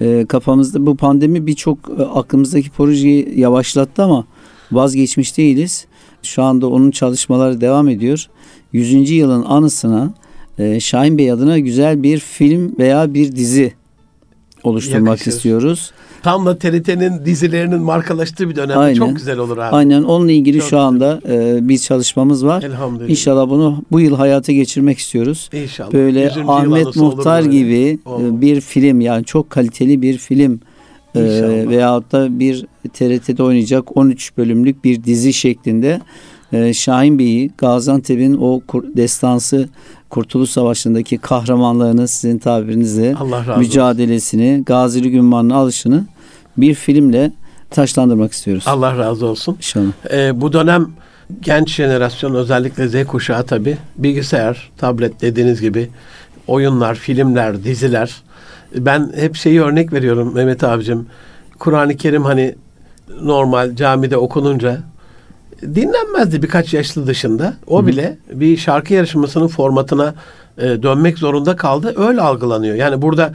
Speaker 2: E, kafamızda bu pandemi birçok e, aklımızdaki projeyi yavaşlattı ama vazgeçmiş değiliz. Şu anda onun çalışmaları devam ediyor. 100. yılın anısına e, Şahin Bey adına güzel bir film veya bir dizi oluşturmak istiyoruz.
Speaker 1: Tam da TRT'nin dizilerinin markalaştığı bir dönemde
Speaker 2: Aynen.
Speaker 1: çok güzel olur abi.
Speaker 2: Aynen onunla ilgili
Speaker 1: Çok
Speaker 2: şu anda e, bir çalışmamız var.
Speaker 1: Elhamdülillah.
Speaker 2: İnşallah bunu bu yıl hayata geçirmek istiyoruz.
Speaker 1: İnşallah.
Speaker 2: Böyle
Speaker 1: 100. yıl
Speaker 2: Ahmet Muhtar gibi
Speaker 1: Oo.
Speaker 2: e, bir film yani çok kaliteli bir film e, veyahut da bir TRT'de oynayacak 13 bölümlük bir dizi şeklinde e, Şahin Bey'i Gaziantep'in o kur- destansı Kurtuluş Savaşı'ndaki kahramanlığını sizin tabirinizle
Speaker 1: razı olsun.
Speaker 2: mücadelesini, Gazilik ünvanını alışını bir filmle taşlandırmak istiyoruz.
Speaker 1: Allah razı olsun.
Speaker 2: İnşallah.
Speaker 1: Ee, bu dönem genç jenerasyon özellikle Z kuşağı tabi bilgisayar, tablet dediğiniz gibi oyunlar, filmler, diziler. Ben hep şeyi örnek veriyorum Mehmet abicim. Kur'an-ı Kerim hani normal camide okununca dinlenmezdi birkaç yaşlı dışında. O bile bir şarkı yarışmasının formatına e, dönmek zorunda kaldı. Öyle algılanıyor. Yani burada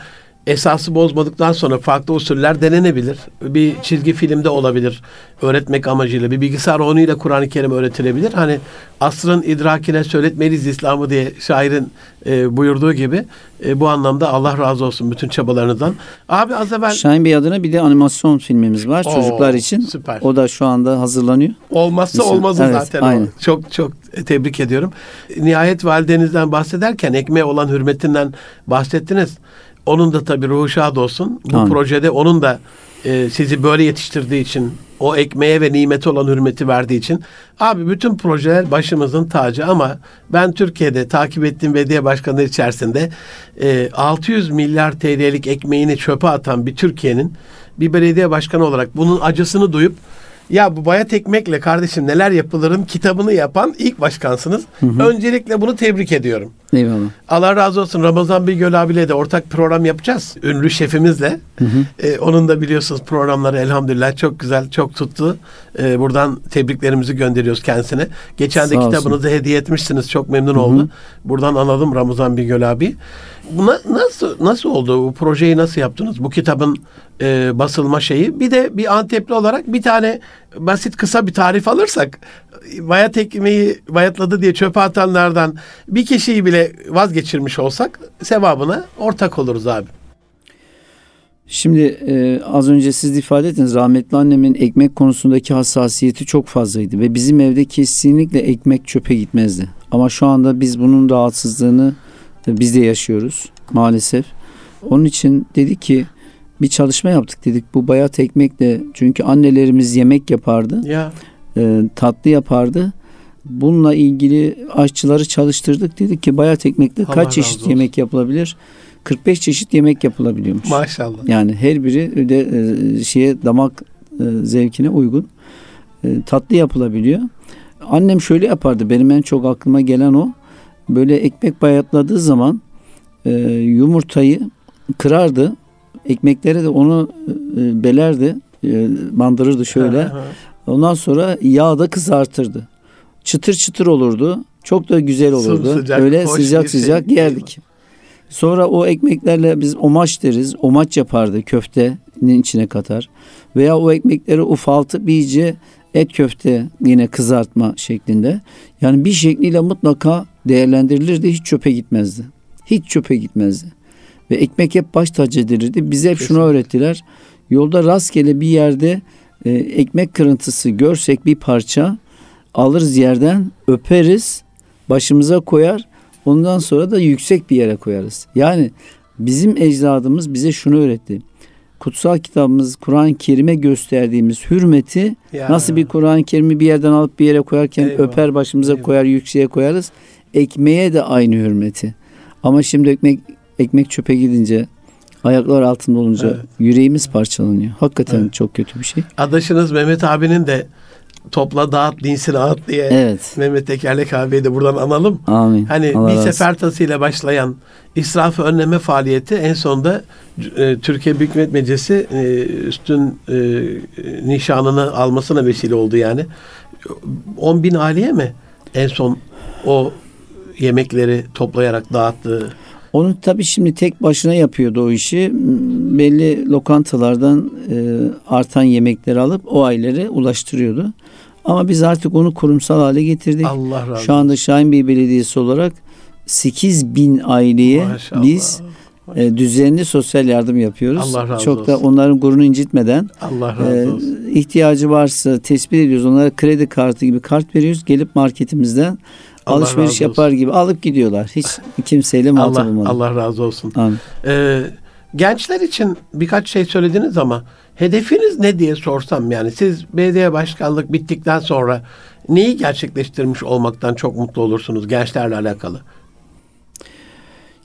Speaker 1: esası bozmadıktan sonra farklı usuller denenebilir. Bir çizgi filmde olabilir. Öğretmek amacıyla bir bilgisayar oyunuyla Kur'an-ı Kerim öğretilebilir. Hani asrın idrakine söyletmeliyiz İslam'ı diye şairin e, buyurduğu gibi e, bu anlamda Allah razı olsun bütün çabalarınızdan. Abi az evvel
Speaker 2: Şahin Bey adına bir de animasyon filmimiz var
Speaker 1: Oo,
Speaker 2: çocuklar için.
Speaker 1: süper.
Speaker 2: O da şu anda hazırlanıyor.
Speaker 1: Olmazsa
Speaker 2: Mesela,
Speaker 1: olmazı
Speaker 2: evet,
Speaker 1: zaten o.
Speaker 2: aynen.
Speaker 1: Çok çok tebrik ediyorum. Nihayet validenizden bahsederken ekmeğe olan hürmetinden bahsettiniz. Onun da tabii ruhu şad olsun. Bu
Speaker 2: Amin.
Speaker 1: projede onun da e, sizi böyle yetiştirdiği için, o ekmeğe ve nimete olan hürmeti verdiği için. Abi bütün projeler başımızın tacı ama ben Türkiye'de takip ettiğim belediye başkanları içerisinde e, 600 milyar TL'lik ekmeğini çöpe atan bir Türkiye'nin bir belediye başkanı olarak bunun acısını duyup ya bu bayat ekmekle kardeşim neler yapılırın kitabını yapan ilk başkansınız. Öncelikle bunu tebrik ediyorum.
Speaker 2: Eyvallah.
Speaker 1: Allah razı olsun Ramazan Bigöl abiyle de ortak program yapacağız. Ünlü şefimizle. Ee, onun da biliyorsunuz programları elhamdülillah çok güzel, çok tuttu. Ee, buradan tebriklerimizi gönderiyoruz kendisine. Geçen de
Speaker 2: Sağ olsun.
Speaker 1: kitabınızı hediye etmişsiniz. Çok memnun oldu. Buradan analım Ramazan Bigöl abi. Buna nasıl nasıl oldu? Bu projeyi nasıl yaptınız? Bu kitabın e, basılma şeyi. Bir de bir Antepli olarak bir tane basit kısa bir tarif alırsak bayat ekmeği bayatladı diye çöpe atanlardan bir kişiyi bile vazgeçirmiş olsak sevabına ortak oluruz abi.
Speaker 2: Şimdi e, az önce siz de ifade ettiniz rahmetli annemin ekmek konusundaki hassasiyeti çok fazlaydı ve bizim evde kesinlikle ekmek çöpe gitmezdi. Ama şu anda biz bunun rahatsızlığını biz de yaşıyoruz maalesef. Onun için dedik ki bir çalışma yaptık dedik bu bayat ekmekle çünkü annelerimiz yemek yapardı
Speaker 1: Ya
Speaker 2: e, tatlı yapardı. Bununla ilgili aşçıları çalıştırdık. Dedik ki bayat ekmekle
Speaker 1: Allah
Speaker 2: kaç çeşit
Speaker 1: olsun.
Speaker 2: yemek yapılabilir? 45 çeşit yemek yapılabiliyormuş.
Speaker 1: maşallah.
Speaker 2: Yani her biri de e, şeye damak e, zevkine uygun e, tatlı yapılabiliyor. Annem şöyle yapardı. Benim en çok aklıma gelen o. Böyle ekmek bayatladığı zaman e, yumurtayı kırardı. Ekmeklere de onu e, belerdi. E, bandırırdı şöyle. Ondan sonra yağda kızartırdı. Çıtır çıtır olurdu. Çok da güzel olurdu.
Speaker 1: Sımsıcak,
Speaker 2: Öyle sıcak
Speaker 1: bir şey.
Speaker 2: sıcak yerdik. Sonra o ekmeklerle biz omaç deriz. Omaç yapardı köftenin içine katar. Veya o ekmekleri ufaltıp iyice et köfte yine kızartma şeklinde. Yani bir şekliyle mutlaka değerlendirilirdi. Hiç çöpe gitmezdi. Hiç çöpe gitmezdi. Ve ekmek hep baş tacı edilirdi. Bize hep şunu
Speaker 1: Kesinlikle.
Speaker 2: öğrettiler. Yolda rastgele bir yerde e, ekmek kırıntısı görsek bir parça alırız yerden öperiz başımıza koyar ondan sonra da yüksek bir yere koyarız. Yani bizim ecdadımız bize şunu öğretti. Kutsal kitabımız Kur'an-ı Kerim'e gösterdiğimiz hürmeti
Speaker 1: Ya.
Speaker 2: nasıl bir Kur'an-ı Kerim'i bir yerden alıp bir yere koyarken
Speaker 1: Eyvah,
Speaker 2: öper başımıza
Speaker 1: eyvah.
Speaker 2: koyar yükseğe koyarız. Ekmeğe de aynı hürmeti. Ama şimdi ekmek ekmek çöpe gidince ayaklar altında olunca
Speaker 1: Evet.
Speaker 2: yüreğimiz parçalanıyor. Hakikaten
Speaker 1: Evet.
Speaker 2: çok kötü bir şey.
Speaker 1: Adaşınız Mehmet abinin de topla dağıt dinsin ağıt diye
Speaker 2: Evet.
Speaker 1: Mehmet Tekerlek abiyi de buradan analım.
Speaker 2: Amin.
Speaker 1: Hani
Speaker 2: Allah
Speaker 1: bir sefer tasıyla başlayan israfı önleme faaliyeti en sonunda e, Türkiye Büyük Millet Meclisi e, üstün e, nişanını almasına vesile oldu yani. 10 bin aileye mi en son o yemekleri toplayarak dağıttığı?
Speaker 2: Onu tabii şimdi tek başına yapıyordu o işi. Belli lokantalardan e, artan yemekleri alıp o ailelere ulaştırıyordu. Ama biz artık onu kurumsal hale getirdik.
Speaker 1: Allah razı olsun.
Speaker 2: Şu anda Şahin Bey Belediyesi olarak 8 bin aileye
Speaker 1: Maşallah.
Speaker 2: biz e, düzenli sosyal yardım yapıyoruz.
Speaker 1: Allah razı
Speaker 2: Çok da
Speaker 1: olsun.
Speaker 2: onların gururunu incitmeden
Speaker 1: Allah razı
Speaker 2: e,
Speaker 1: olsun.
Speaker 2: ihtiyacı varsa tespit ediyoruz. Onlara kredi kartı gibi kart veriyoruz. Gelip marketimizden
Speaker 1: Allah
Speaker 2: alışveriş yapar gibi alıp gidiyorlar. Hiç kimseyle muhatap
Speaker 1: Allah,
Speaker 2: olmadan.
Speaker 1: Allah razı olsun.
Speaker 2: Amin.
Speaker 1: Ee, gençler için birkaç şey söylediniz ama hedefiniz ne diye sorsam yani siz belediye başkanlık bittikten sonra neyi gerçekleştirmiş olmaktan çok mutlu olursunuz gençlerle alakalı?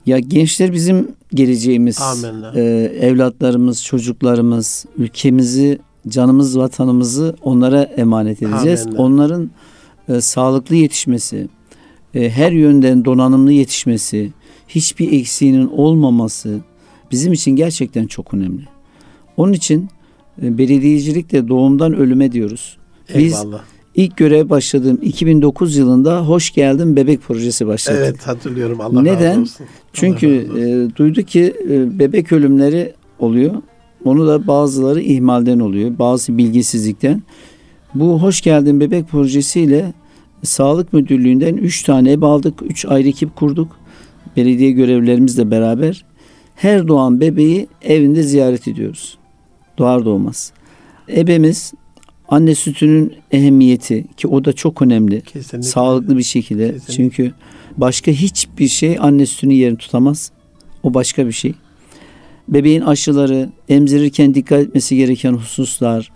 Speaker 2: Ya gençler bizim geleceğimiz.
Speaker 1: Amenna.
Speaker 2: Ee, evlatlarımız, çocuklarımız, ülkemizi, canımız, vatanımızı onlara emanet edeceğiz.
Speaker 1: Amenna.
Speaker 2: Onların e, sağlıklı yetişmesi, e, her yönden donanımlı yetişmesi, hiçbir eksiğinin olmaması bizim için gerçekten çok önemli. Onun için e, belediyecilik de doğumdan ölüme diyoruz. Biz
Speaker 1: Eyvallah.
Speaker 2: İlk görev başladığım 2009 yılında Hoş Geldin Bebek projesi başladı.
Speaker 1: Evet hatırlıyorum Allah
Speaker 2: Neden?
Speaker 1: razı olsun.
Speaker 2: Çünkü
Speaker 1: Allah razı olsun.
Speaker 2: e, duyduk ki e, bebek ölümleri oluyor. Onu da bazıları ihmalden oluyor. Bazı bilgisizlikten. Bu Hoş Geldin Bebek projesiyle Sağlık Müdürlüğü'nden 3 tane ebe aldık. 3 ayrı ekip kurduk. Belediye görevlilerimizle beraber. Her doğan bebeği evinde ziyaret ediyoruz. Doğar doğmaz. Ebemiz anne sütünün ehemmiyeti ki o da çok önemli.
Speaker 1: Kesinlikle.
Speaker 2: Sağlıklı bir şekilde.
Speaker 1: Kesinlikle.
Speaker 2: Çünkü başka hiçbir şey anne sütünün yerini tutamaz. O başka bir şey. Bebeğin aşıları, emzirirken dikkat etmesi gereken hususlar.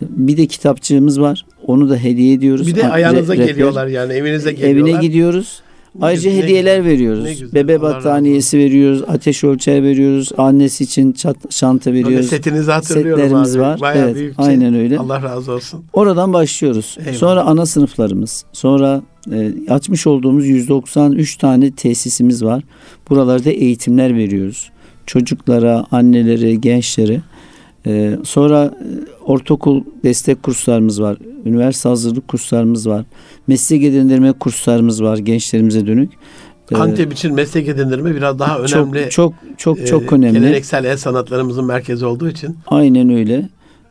Speaker 2: Bir de kitapçığımız var. Onu da hediye ediyoruz.
Speaker 1: Bir de
Speaker 2: Ha-
Speaker 1: ayağınıza
Speaker 2: re- rehber.
Speaker 1: geliyorlar yani evinize geliyorlar.
Speaker 2: Evine gidiyoruz. Ayrıca
Speaker 1: ne
Speaker 2: hediyeler
Speaker 1: güzel,
Speaker 2: veriyoruz.
Speaker 1: güzel.
Speaker 2: Bebe
Speaker 1: Allah
Speaker 2: battaniyesi veriyoruz. Ateş ölçer veriyoruz. Annesi için çat- çanta veriyoruz.
Speaker 1: setinizi hatırlıyorum
Speaker 2: Setlerimiz
Speaker 1: abi.
Speaker 2: var.
Speaker 1: Bayağı
Speaker 2: Evet,
Speaker 1: büyük
Speaker 2: aynen öyle.
Speaker 1: Allah razı olsun.
Speaker 2: Oradan başlıyoruz.
Speaker 1: Eyvallah.
Speaker 2: Sonra ana sınıflarımız. Sonra e, açmış olduğumuz 193 tane tesisimiz var. Buralarda eğitimler veriyoruz. Çocuklara, annelere, gençlere. E, sonra e, ortaokul destek kurslarımız var. Üniversite hazırlık kurslarımız var. Meslek edindirme kurslarımız var gençlerimize dönük. E,
Speaker 1: Antep için meslek edindirme biraz daha önemli.
Speaker 2: Çok çok çok,
Speaker 1: e,
Speaker 2: çok önemli.
Speaker 1: Geleneksel el sanatlarımızın merkezi olduğu için.
Speaker 2: Aynen öyle.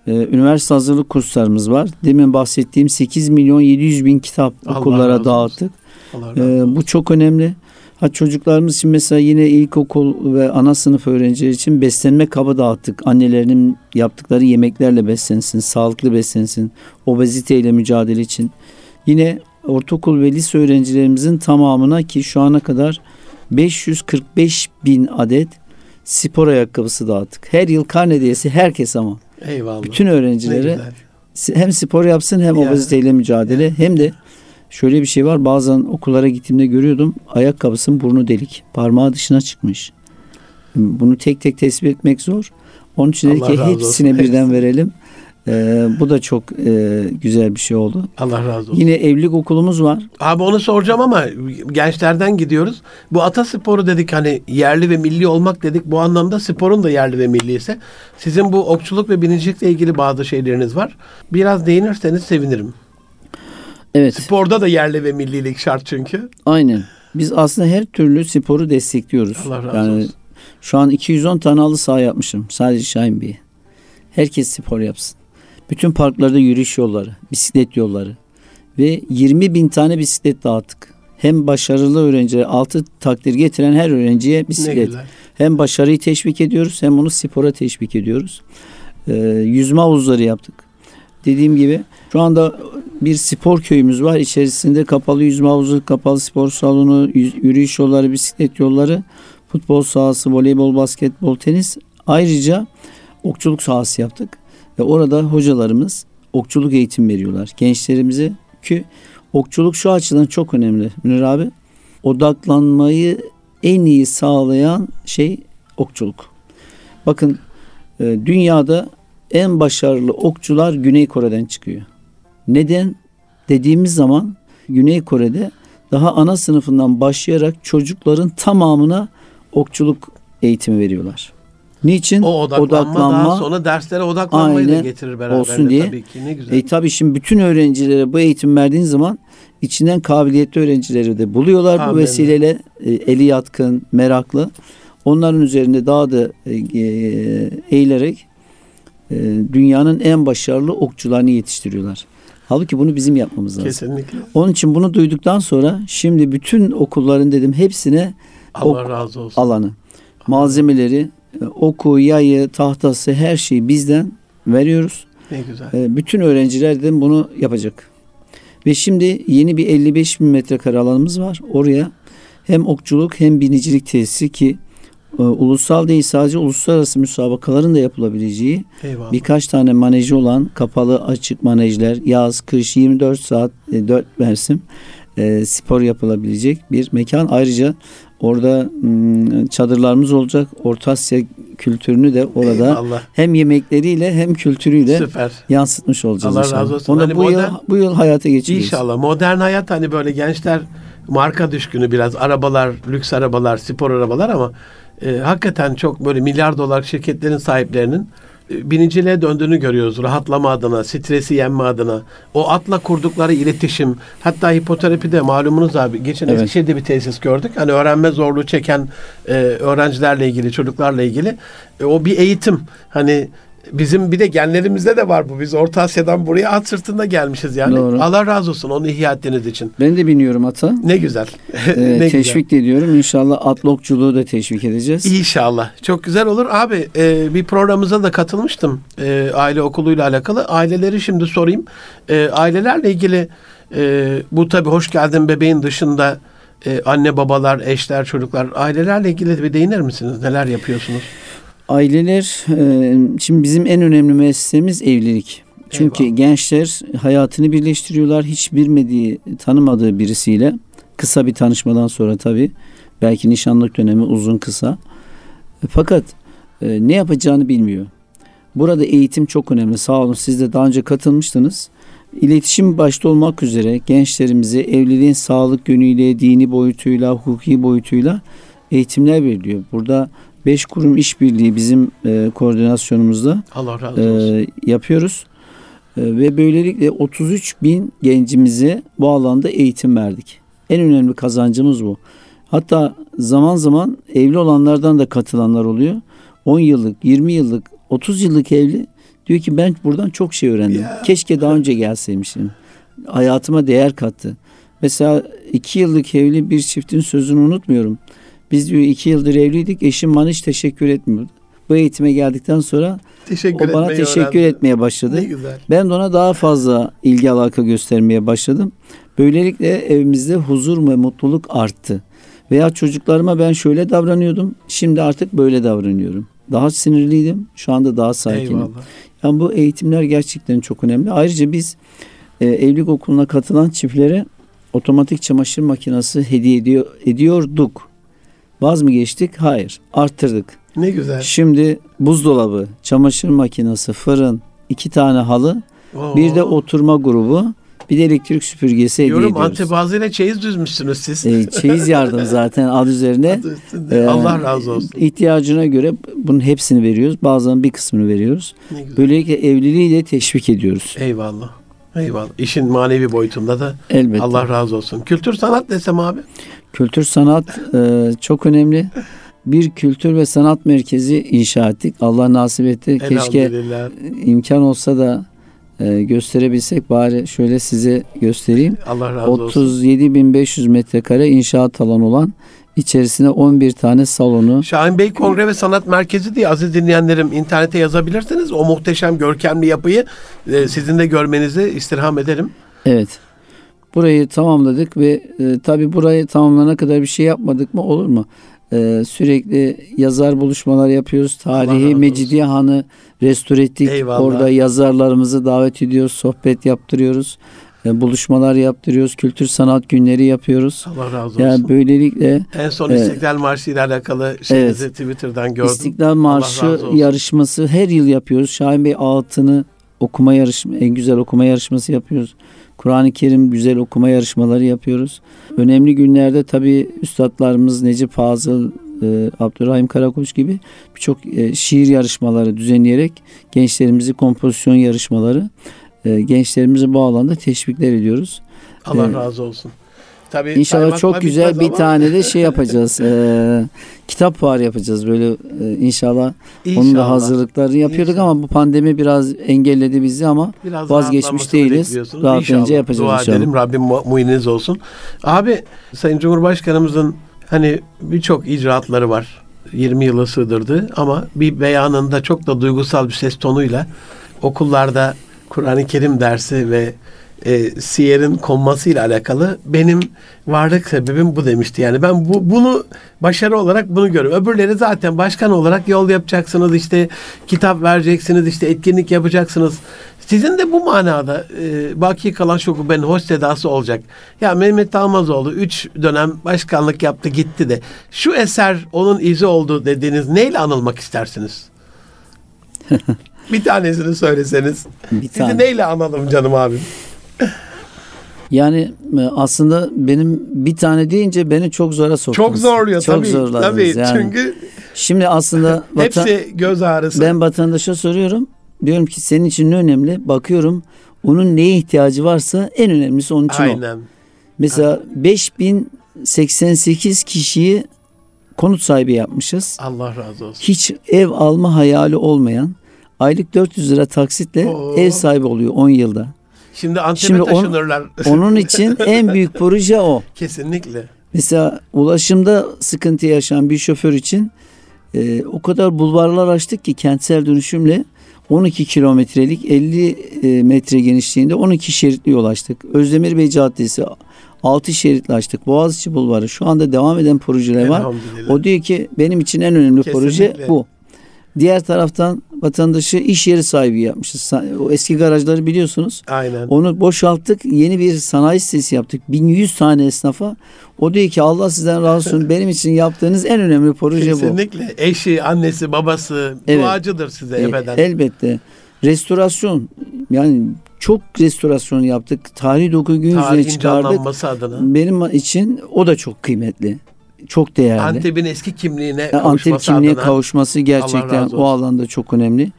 Speaker 2: Ee, üniversite hazırlık kurslarımız var. Demin bahsettiğim 8 milyon 700 bin kitap
Speaker 1: Allah
Speaker 2: okullara dağıttık.
Speaker 1: Allah
Speaker 2: Ee, bu çok önemli. Ha çocuklarımız için mesela yine ilkokul ve ana sınıf öğrencileri için beslenme kabı dağıttık. Annelerinin yaptıkları yemeklerle beslensin, sağlıklı beslensin, obeziteyle mücadele için. Yine ortaokul ve lise öğrencilerimizin tamamına ki şu ana kadar 545 bin adet spor ayakkabısı dağıttık. Her yıl karne hediyesi herkes ama.
Speaker 1: Eyvallah.
Speaker 2: Bütün öğrencilere hem spor yapsın hem
Speaker 1: Ya.
Speaker 2: obeziteyle mücadele hem de şöyle bir şey var bazen okullara gittiğimde görüyordum ayakkabısının burnu delik parmağı dışına çıkmış. Bunu tek tek tespit etmek zor. Onun için dedik ki
Speaker 1: razı olsun.
Speaker 2: hepsine birden verelim. Ee, bu da çok e, güzel bir şey oldu.
Speaker 1: Allah razı olsun.
Speaker 2: Yine evlilik okulumuz var.
Speaker 1: Abi onu soracağım ama gençlerden gidiyoruz. Bu ata sporu dedik hani yerli ve milli olmak dedik. Bu anlamda sporun da yerli ve milli ise sizin bu okçuluk ve binicilikle ilgili bazı şeyleriniz var. Biraz değinirseniz sevinirim.
Speaker 2: Evet.
Speaker 1: Sporda da yerli ve millilik şart çünkü.
Speaker 2: Aynen. Biz aslında her türlü sporu destekliyoruz.
Speaker 1: Allah razı
Speaker 2: yani
Speaker 1: olsun.
Speaker 2: şu an 210 tane halı saha yapmışım. Sadece Şahin Bey'e. Herkes spor yapsın. Bütün parklarda yürüyüş yolları, bisiklet yolları ve 20 bin tane bisiklet dağıttık. Hem başarılı öğrencilere altı takdir getiren her öğrenciye bisiklet. Hem başarıyı teşvik ediyoruz hem onu spora teşvik ediyoruz. Ee, yüzme havuzları yaptık. Dediğim gibi şu anda bir spor köyümüz var. İçerisinde kapalı yüzme havuzu, kapalı spor salonu, yürüyüş yolları, bisiklet yolları, futbol sahası, voleybol, basketbol, tenis. Ayrıca okçuluk sahası yaptık. Ve orada hocalarımız okçuluk eğitim veriyorlar gençlerimize ki okçuluk şu açıdan çok önemli Münir abi. Odaklanmayı en iyi sağlayan şey okçuluk. Bakın e, dünyada en başarılı okçular Güney Kore'den çıkıyor. Neden dediğimiz zaman Güney Kore'de daha ana sınıfından başlayarak çocukların tamamına okçuluk eğitimi veriyorlar. Niçin?
Speaker 1: O odaklanma, daha sonra derslere odaklanmayı da
Speaker 2: Aynen
Speaker 1: getirir beraberinde
Speaker 2: olsun diye.
Speaker 1: tabii ki. Ne güzel.
Speaker 2: E tabii şimdi bütün öğrencilere bu eğitim verdiğin zaman içinden kabiliyetli öğrencileri de buluyorlar bu
Speaker 1: Amin.
Speaker 2: vesileyle e, eli yatkın, meraklı. Onların üzerinde daha da e, e, eğilerek e, dünyanın en başarılı okçularını yetiştiriyorlar. Halbuki bunu bizim yapmamız lazım.
Speaker 1: Kesinlikle.
Speaker 2: Onun için bunu duyduktan sonra şimdi bütün okulların dedim hepsine
Speaker 1: Allah
Speaker 2: Ok-
Speaker 1: razı olsun.
Speaker 2: alanı, malzemeleri, e, oku, yayı, tahtası her şeyi bizden veriyoruz.
Speaker 1: Ne güzel.
Speaker 2: E, Bütün öğrenciler de bunu yapacak. Ve şimdi yeni bir 55 bin metrekare alanımız var. Oraya hem okçuluk hem binicilik tesisi ki e, ulusal değil sadece uluslararası müsabakaların da yapılabileceği
Speaker 1: Eyvallah.
Speaker 2: birkaç tane manejı olan kapalı açık manejler yaz kış 24 saat e, 4 mevsim e, spor yapılabilecek bir mekan. Ayrıca orada mm, çadırlarımız olacak. Orta Asya kültürünü de orada
Speaker 1: Eyvallah.
Speaker 2: hem yemekleriyle hem kültürüyle
Speaker 1: Süper.
Speaker 2: yansıtmış olacağız
Speaker 1: Allah
Speaker 2: inşallah.
Speaker 1: razı olsun.
Speaker 2: Onu
Speaker 1: Hani
Speaker 2: bu yıl
Speaker 1: modern-
Speaker 2: bu yıl hayata geçiriyoruz.
Speaker 1: İnşallah. Modern hayat hani böyle gençler marka düşkünü biraz. Arabalar, lüks arabalar, spor arabalar ama e, hakikaten çok böyle milyar dolar şirketlerin sahiplerinin e, biniciliğe döndüğünü görüyoruz. Rahatlama adına, stresi yenme adına. O atla kurdukları iletişim. Hatta hipoterapide malumunuz abi. Geçen
Speaker 2: Evet.
Speaker 1: Eskişehir'de bir tesis gördük. Hani öğrenme zorluğu çeken e, öğrencilerle ilgili, çocuklarla ilgili. E, o bir eğitim. Hani bizim bir de genlerimizde de var bu. Biz Orta Asya'dan buraya at sırtında gelmişiz yani.
Speaker 2: Doğru.
Speaker 1: Allah razı olsun onu ihya ettiğiniz için.
Speaker 2: Ben de biniyorum ata.
Speaker 1: Ne güzel.
Speaker 2: Ee,
Speaker 1: ne güzel.
Speaker 2: teşvik de ediyorum. İnşallah atlokçuluğu da teşvik edeceğiz.
Speaker 1: İnşallah. Çok güzel olur. Abi e, bir programımıza da katılmıştım. E, aile okuluyla alakalı. Aileleri şimdi sorayım. E, ailelerle ilgili e, bu tabii hoş geldin bebeğin dışında e, anne babalar, eşler, çocuklar ailelerle ilgili bir değiner misiniz? Neler yapıyorsunuz?
Speaker 2: Aileler, e, şimdi bizim en önemli mesleğimiz evlilik. Çünkü
Speaker 1: Eyvallah.
Speaker 2: gençler hayatını birleştiriyorlar. Hiç bilmediği, tanımadığı birisiyle. Kısa bir tanışmadan sonra tabii. Belki nişanlık dönemi uzun kısa. Fakat e, ne yapacağını bilmiyor. Burada eğitim çok önemli. Sağ olun siz de daha önce katılmıştınız. İletişim başta olmak üzere gençlerimize evliliğin sağlık yönüyle, dini boyutuyla, hukuki boyutuyla eğitimler veriliyor. Burada beş kurum işbirliği bizim e, koordinasyonumuzda
Speaker 1: Allah razı olsun.
Speaker 2: e, yapıyoruz. E, ve böylelikle 33 bin gencimize bu alanda eğitim verdik. En önemli kazancımız bu. Hatta zaman zaman evli olanlardan da katılanlar oluyor. 10 yıllık, 20 yıllık, 30 yıllık evli diyor ki ben buradan çok şey öğrendim.
Speaker 1: Ya.
Speaker 2: Keşke daha önce gelseymişim. Hayatıma değer kattı. Mesela 2 yıllık evli bir çiftin sözünü unutmuyorum. Biz diyor 2 yıldır evliydik. Eşim bana hiç teşekkür etmiyordu. Bu eğitime geldikten sonra
Speaker 1: teşekkür
Speaker 2: o bana teşekkür
Speaker 1: öğrendim.
Speaker 2: etmeye başladı. Ben de ona daha fazla ilgi alaka göstermeye başladım. Böylelikle evimizde huzur ve mutluluk arttı. Veya çocuklarıma ben şöyle davranıyordum. Şimdi artık böyle davranıyorum. Daha sinirliydim. Şu anda daha sakinim.
Speaker 1: Eyvallah.
Speaker 2: Yani bu eğitimler gerçekten çok önemli. Ayrıca biz e, evlilik okuluna katılan çiftlere otomatik çamaşır makinesi hediye ediyor, ediyorduk. Vaz mı geçtik? Hayır. Arttırdık.
Speaker 1: Ne güzel.
Speaker 2: Şimdi buzdolabı, çamaşır makinesi, fırın, iki tane halı,
Speaker 1: Oo.
Speaker 2: bir de oturma grubu, bir de elektrik süpürgesi hediye
Speaker 1: Diyorum
Speaker 2: ediyoruz.
Speaker 1: Antep ağzıyla çeyiz düzmüşsünüz siz.
Speaker 2: E, çeyiz yardım zaten adı üzerinde.
Speaker 1: Adı üstünde.
Speaker 2: E,
Speaker 1: Allah razı olsun.
Speaker 2: İhtiyacına göre bunun hepsini veriyoruz. Bazen bir kısmını veriyoruz. Böylelikle evliliği de teşvik ediyoruz.
Speaker 1: Eyvallah. Eyvallah. İşin manevi boyutunda da
Speaker 2: Elbette.
Speaker 1: Allah razı olsun. Kültür sanat desem abi.
Speaker 2: Kültür sanat e, çok önemli. Bir kültür ve sanat merkezi inşa ettik. Allah nasip etti. Keşke imkan olsa da e, gösterebilsek bari şöyle size göstereyim.
Speaker 1: Allah razı olsun.
Speaker 2: 37.500 metrekare inşaat alanı olan içerisine 11 tane salonu.
Speaker 1: Şahin Bey Kongre ve Sanat Merkezi diye aziz dinleyenlerim internete yazabilirsiniz. O muhteşem görkemli yapıyı e, sizin de görmenizi istirham ederim.
Speaker 2: Evet. Burayı tamamladık ve e, tabi burayı tamamlanana kadar bir şey yapmadık mı olur mu? E, sürekli yazar buluşmalar yapıyoruz. Tarihi. Mecidiye Hanı restore ettik.
Speaker 1: Eyvallah.
Speaker 2: Orada yazarlarımızı davet ediyoruz. Sohbet yaptırıyoruz. e, buluşmalar yaptırıyoruz. Kültür sanat günleri yapıyoruz.
Speaker 1: Allah razı olsun.
Speaker 2: Yani böylelikle
Speaker 1: en son
Speaker 2: Evet.
Speaker 1: İstiklal Marşı ile alakalı şeyinizi Twitter'dan gördüm.
Speaker 2: İstiklal Marşı yarışması her yıl yapıyoruz. Şahin Bey altını okuma yarışma en güzel okuma yarışması yapıyoruz. Kur'an-ı Kerim güzel okuma yarışmaları yapıyoruz. Önemli günlerde tabii üstadlarımız Necip Fazıl, e, Abdurrahim Karakoç gibi birçok e, şiir yarışmaları düzenleyerek gençlerimizi kompozisyon yarışmaları e, gençlerimizi bu alanda teşvikler ediyoruz.
Speaker 1: Allah razı olsun. Tabii
Speaker 2: İnşallah çok güzel bir
Speaker 1: ama
Speaker 2: tane de şey yapacağız. E, kitap fuarı yapacağız böyle e, inşallah. Onun da
Speaker 1: İnşallah.
Speaker 2: hazırlıklarını yapıyorduk
Speaker 1: İnşallah.
Speaker 2: ama bu pandemi biraz engelledi bizi ama
Speaker 1: Biraz
Speaker 2: Vazgeçmiş değiliz. Rahatlayınca
Speaker 1: İnşallah.
Speaker 2: yapacağız
Speaker 1: Dua
Speaker 2: inşallah.
Speaker 1: edelim. Rabbim mu- muininiz olsun. Abi Sayın Cumhurbaşkanımızın hani birçok icraatları var. 20 yılı sığdırdı ama bir beyanında çok da duygusal bir ses tonuyla okullarda Kur'an-ı Kerim dersi ve e, siyerin konmasıyla alakalı benim varlık sebebim bu demişti. Yani ben bu bunu başarı olarak bunu görüyorum. Öbürleri zaten başkan olarak yol yapacaksınız, işte kitap vereceksiniz, işte etkinlik yapacaksınız. Sizin de bu manada e, baki kalan şukubenin hoş sedası olacak. Ya Mehmet Almazoğlu 3 dönem başkanlık yaptı gitti de şu eser onun izi oldu dediğiniz neyle anılmak istersiniz? bir tanesini söyleseniz.
Speaker 2: bir
Speaker 1: Sizi
Speaker 2: tane.
Speaker 1: neyle analım canım abim?
Speaker 2: Yani e, aslında benim bir tane deyince beni çok zora soktunuz.
Speaker 1: Çok zorluyor
Speaker 2: çok
Speaker 1: tabii.
Speaker 2: zorladınız
Speaker 1: tabii.
Speaker 2: yani.
Speaker 1: Çünkü
Speaker 2: Şimdi aslında vatan,
Speaker 1: Hepsi göz ağrısı.
Speaker 2: ben vatandaşa soruyorum. Diyorum ki senin için ne önemli? Bakıyorum onun neye ihtiyacı varsa en önemlisi onun için o.
Speaker 1: Aynen.
Speaker 2: Mesela 5088 kişiyi konut sahibi yapmışız.
Speaker 1: Allah razı olsun.
Speaker 2: Hiç ev alma hayali olmayan aylık 400 lira taksitle
Speaker 1: Oo.
Speaker 2: ev sahibi oluyor 10 yılda.
Speaker 1: Şimdi Antep'e
Speaker 2: Şimdi on-
Speaker 1: taşınırlar.
Speaker 2: Onun için en büyük proje o.
Speaker 1: Kesinlikle.
Speaker 2: Mesela ulaşımda sıkıntı yaşayan bir şoför için e, o kadar bulvarlar açtık ki kentsel dönüşümle 12 kilometrelik 50 e, metre genişliğinde 12 şeritli yol açtık. Özdemir Bey Caddesi 6 şeritli açtık. Boğaziçi Bulvarı şu anda devam eden projeler var. O diyor ki benim için en önemli proje
Speaker 1: Kesinlikle.
Speaker 2: bu. Diğer taraftan vatandaşı iş yeri sahibi yapmışız. O eski garajları biliyorsunuz.
Speaker 1: Aynen.
Speaker 2: Onu boşalttık. Yeni bir sanayi sitesi yaptık. 1100 tane esnafa. O diyor ki Allah sizden razı olsun. Benim için yaptığınız en önemli proje bu.
Speaker 1: Kesinlikle. Eşi, annesi, babası
Speaker 2: Evet.
Speaker 1: duacıdır size
Speaker 2: E,
Speaker 1: ebeden.
Speaker 2: elbette. Restorasyon. Yani çok restorasyon yaptık. Tarihi doku gün yüzüne
Speaker 1: Tarihin
Speaker 2: çıkardık.
Speaker 1: adına.
Speaker 2: Benim için o da çok kıymetli. Çok değerli.
Speaker 1: Antep'in eski kimliğine
Speaker 2: Yani Antep
Speaker 1: kavuşması
Speaker 2: kimliğe
Speaker 1: adına.
Speaker 2: kavuşması gerçekten o alanda çok önemli.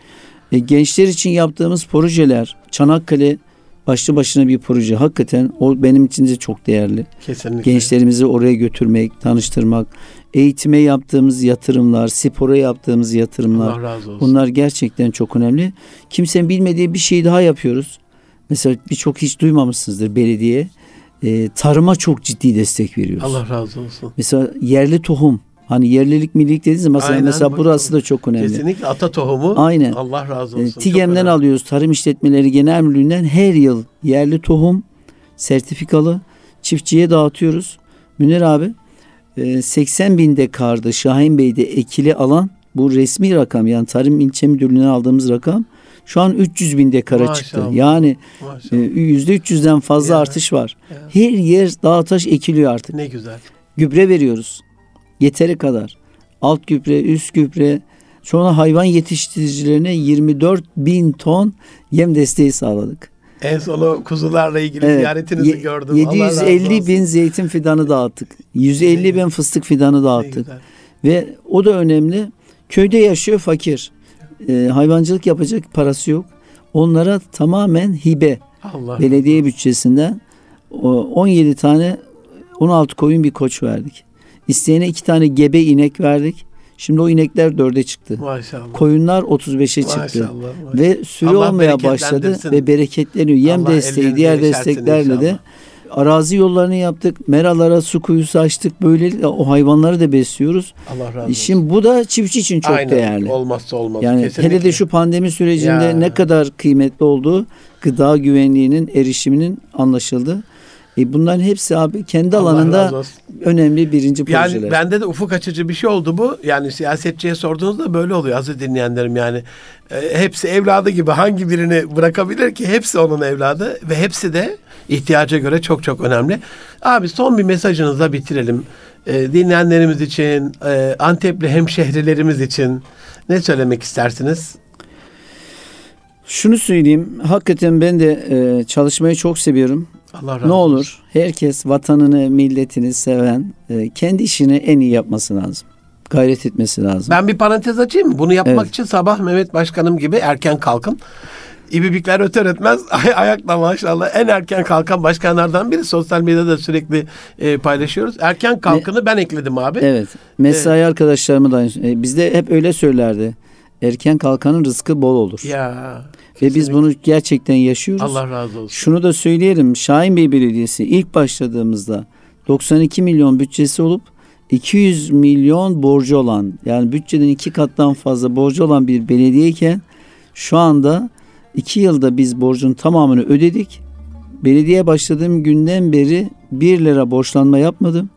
Speaker 2: E, gençler için yaptığımız projeler Çanakkale başlı başına bir proje. Hakikaten o benim için de çok değerli.
Speaker 1: Kesinlikle.
Speaker 2: Gençlerimizi oraya götürmek, tanıştırmak, eğitime yaptığımız yatırımlar, spora yaptığımız yatırımlar.
Speaker 1: Allah razı olsun.
Speaker 2: Bunlar gerçekten çok önemli. Kimsenin bilmediği bir şey daha yapıyoruz. Mesela birçok hiç duymamışsınızdır belediye. E, tarıma çok ciddi destek veriyoruz.
Speaker 1: Allah razı olsun.
Speaker 2: Mesela yerli tohum. Hani yerlilik millilik dediğiniz mesela,
Speaker 1: Aynen,
Speaker 2: mesela burası da çok önemli.
Speaker 1: Kesinlikle ata tohumu.
Speaker 2: Aynen.
Speaker 1: Allah razı
Speaker 2: E,
Speaker 1: olsun. Çok
Speaker 2: TİGEM'den alıyoruz. Tarım İşletmeleri Genel Müdürlüğü'nden her yıl yerli tohum sertifikalı çiftçiye dağıtıyoruz. Münir abi e, 80 bin dekarda Şahin Bey'de ekili alan bu resmi rakam yani Tarım İlçe Müdürlüğü'nden aldığımız rakam şu an 300 bin dekara
Speaker 1: Maşallah.
Speaker 2: çıktı. Yani e,
Speaker 1: Maşallah.
Speaker 2: %300'den fazla
Speaker 1: Ya.
Speaker 2: artış var.
Speaker 1: Ya.
Speaker 2: Her yer dağ taş ekiliyor artık.
Speaker 1: Ne güzel.
Speaker 2: gübre veriyoruz. Yeteri kadar. Alt gübre, üst gübre. Sonra hayvan yetiştiricilerine 24 bin ton yem desteği sağladık.
Speaker 1: En son o kuzularla ilgili
Speaker 2: Evet,
Speaker 1: ziyaretinizi
Speaker 2: ye-
Speaker 1: gördüm. Allah razı
Speaker 2: 750
Speaker 1: olsun.
Speaker 2: bin zeytin fidanı dağıttık. 150 bin fıstık fidanı dağıttık. Ve o da önemli. Köyde yaşıyor fakir. Ee, hayvancılık yapacak parası yok. Onlara tamamen hibe.
Speaker 1: Allah
Speaker 2: belediye bütçesinden o 17 tane 16 koyun bir koç verdik. İsteyene iki tane gebe inek verdik. Şimdi o inekler dörde çıktı.
Speaker 1: Maşallah.
Speaker 2: Koyunlar 35'e çıktı.
Speaker 1: Maşallah. maşallah.
Speaker 2: Ve sürü
Speaker 1: Allah
Speaker 2: olmaya başladı ve bereketleniyor. Yem
Speaker 1: Allah
Speaker 2: desteği, diğer desteklerle de
Speaker 1: inşallah.
Speaker 2: Arazi yollarını yaptık. Meralara su kuyusu açtık. Böylelikle o hayvanları da besliyoruz.
Speaker 1: Allah razı olsun.
Speaker 2: Şimdi bu da çiftçi için çok
Speaker 1: Aynen.
Speaker 2: değerli.
Speaker 1: Olmazsa olmaz.
Speaker 2: Yani
Speaker 1: Kesinlikle.
Speaker 2: hele de şu pandemi sürecinde
Speaker 1: Ya.
Speaker 2: ne kadar kıymetli olduğu gıda güvenliğinin erişiminin anlaşıldı. E bunların hepsi abi kendi
Speaker 1: Allah
Speaker 2: alanında önemli birinci projeler.
Speaker 1: Yani bende de ufuk açıcı bir şey oldu bu. Yani siyasetçiye sorduğunuzda böyle oluyor aziz dinleyenlerim yani. E, hepsi evladı gibi hangi birini bırakabilir ki? Hepsi onun evladı ve hepsi de ihtiyaca göre çok çok önemli. Abi son bir mesajınızla bitirelim. E, dinleyenlerimiz için, e, Antepli hemşehrilerimiz için ne söylemek istersiniz?
Speaker 2: Şunu söyleyeyim. Hakikaten ben de e, çalışmayı çok seviyorum.
Speaker 1: Allah razı
Speaker 2: Ne
Speaker 1: olsun.
Speaker 2: olur herkes vatanını, milletini seven e, kendi işini en iyi yapması lazım. Gayret etmesi lazım.
Speaker 1: Ben bir parantez açayım mı? Bunu yapmak
Speaker 2: Evet.
Speaker 1: için sabah Mehmet Başkanım gibi erken kalkın. İbibikler öter etmez ay- ayakla maşallah en erken kalkan başkanlardan biri. Sosyal medyada sürekli e, paylaşıyoruz. Erken kalkını ben ekledim abi.
Speaker 2: Evet. Mesai arkadaşlarımı da e, bizde hep öyle söylerdi. Erken kalkanın rızkı bol olur.
Speaker 1: Ya.
Speaker 2: Ve biz
Speaker 1: kesinlikle.
Speaker 2: bunu gerçekten yaşıyoruz.
Speaker 1: Allah razı olsun.
Speaker 2: Şunu da söyleyelim. Şahin Bey Belediyesi ilk başladığımızda 92 milyon bütçesi olup 200 milyon borcu olan yani bütçeden iki kattan fazla borcu olan bir belediyeyken şu anda iki yılda biz borcun tamamını ödedik. Belediye başladığım günden beri 1 lira borçlanma yapmadım.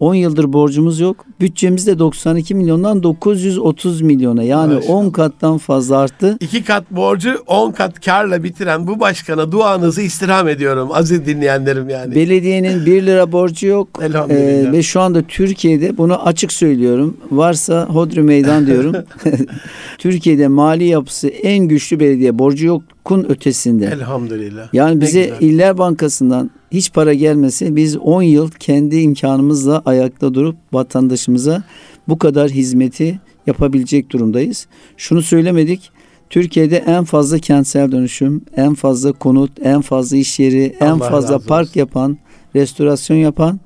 Speaker 2: 10 yıldır borcumuz yok. Bütçemiz de 92 milyondan 930 milyona yani
Speaker 1: Maşallah.
Speaker 2: 10 kattan fazla arttı.
Speaker 1: İki kat borcu on kat karla bitiren bu başkana duanızı istirham ediyorum aziz dinleyenlerim yani.
Speaker 2: Belediyenin 1 lira borcu yok.
Speaker 1: Elhamdülillah.
Speaker 2: Ee, ve şu anda Türkiye'de bunu açık söylüyorum. Varsa hodri meydan diyorum. Türkiye'de mali yapısı en güçlü belediye. Borcu yokun ötesinde.
Speaker 1: Elhamdülillah.
Speaker 2: Yani bize. İller Bankası'ndan hiç para gelmese biz 10 yıl kendi imkanımızla ayakta durup vatandaşımıza bu kadar hizmeti yapabilecek durumdayız. Şunu söylemedik. Türkiye'de en fazla kentsel dönüşüm, en fazla konut, en fazla iş yeri, en
Speaker 1: Allah
Speaker 2: fazla
Speaker 1: razı
Speaker 2: park yapan, restorasyon yapan,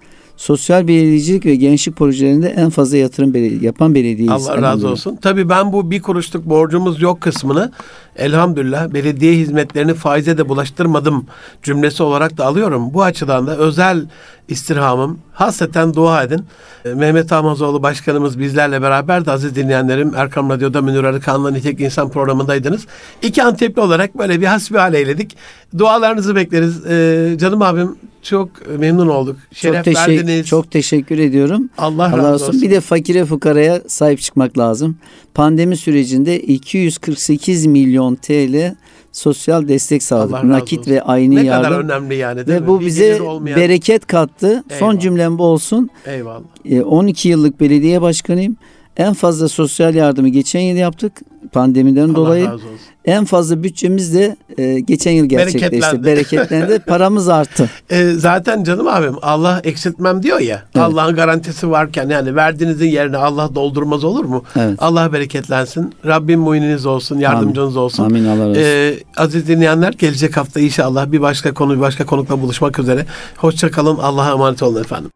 Speaker 2: sosyal belediyecilik ve gençlik projelerinde en fazla yatırım bele- yapan belediyeyiz.
Speaker 1: Allah razı olsun. Tabii ben bu bir kuruşluk borcumuz yok kısmını elhamdülillah belediye hizmetlerini faize de bulaştırmadım cümlesi olarak da alıyorum. Bu açıdan da özel istirhamım hasreten dua edin. Ee, Mehmet Amazoğlu başkanımız bizlerle beraber de aziz dinleyenlerim Erkam Radyo'da Münir Arıkan'la Nitek İnsan programındaydınız. İki Antepli olarak böyle bir hasbihal eyledik. Dualarınızı bekleriz. Ee, canım abim çok memnun olduk. Şeref
Speaker 2: Çok, teşekkür,
Speaker 1: verdiniz.
Speaker 2: çok teşekkür ediyorum.
Speaker 1: Allah,
Speaker 2: Allah
Speaker 1: razı
Speaker 2: olsun.
Speaker 1: olsun.
Speaker 2: Bir de fakire fukaraya sahip çıkmak lazım. Pandemi sürecinde 248 milyon TL sosyal destek sağladık. Nakit
Speaker 1: olsun.
Speaker 2: ve ayni
Speaker 1: ne
Speaker 2: yardım.
Speaker 1: kadar önemli yani değil
Speaker 2: Ve
Speaker 1: mi?
Speaker 2: bu
Speaker 1: Bir
Speaker 2: bize
Speaker 1: olmayan-
Speaker 2: bereket kattı. Son
Speaker 1: Eyvallah.
Speaker 2: cümlem bu olsun.
Speaker 1: Eyvallah.
Speaker 2: E, 12 yıllık belediye başkanıyım. En fazla sosyal yardımı geçen yıl yaptık pandemiden dolayı.
Speaker 1: Allah olsun.
Speaker 2: En fazla bütçemiz de e, geçen yıl gerçekleşti.
Speaker 1: Bereketlendi.
Speaker 2: Bereketlendi. Paramız arttı.
Speaker 1: E, zaten canım abim Allah eksiltmem diyor ya.
Speaker 2: Evet.
Speaker 1: Allah'ın garantisi varken yani verdiğinizin yerine Allah doldurmaz olur mu?
Speaker 2: Evet.
Speaker 1: Allah bereketlensin. Rabbim muininiz olsun, yardımcınız olsun.
Speaker 2: Amin Allah razı olsun.
Speaker 1: E, aziz dinleyenler gelecek hafta inşallah bir başka konu bir başka konukla buluşmak üzere. Hoşça kalın. Allah'a emanet olun efendim.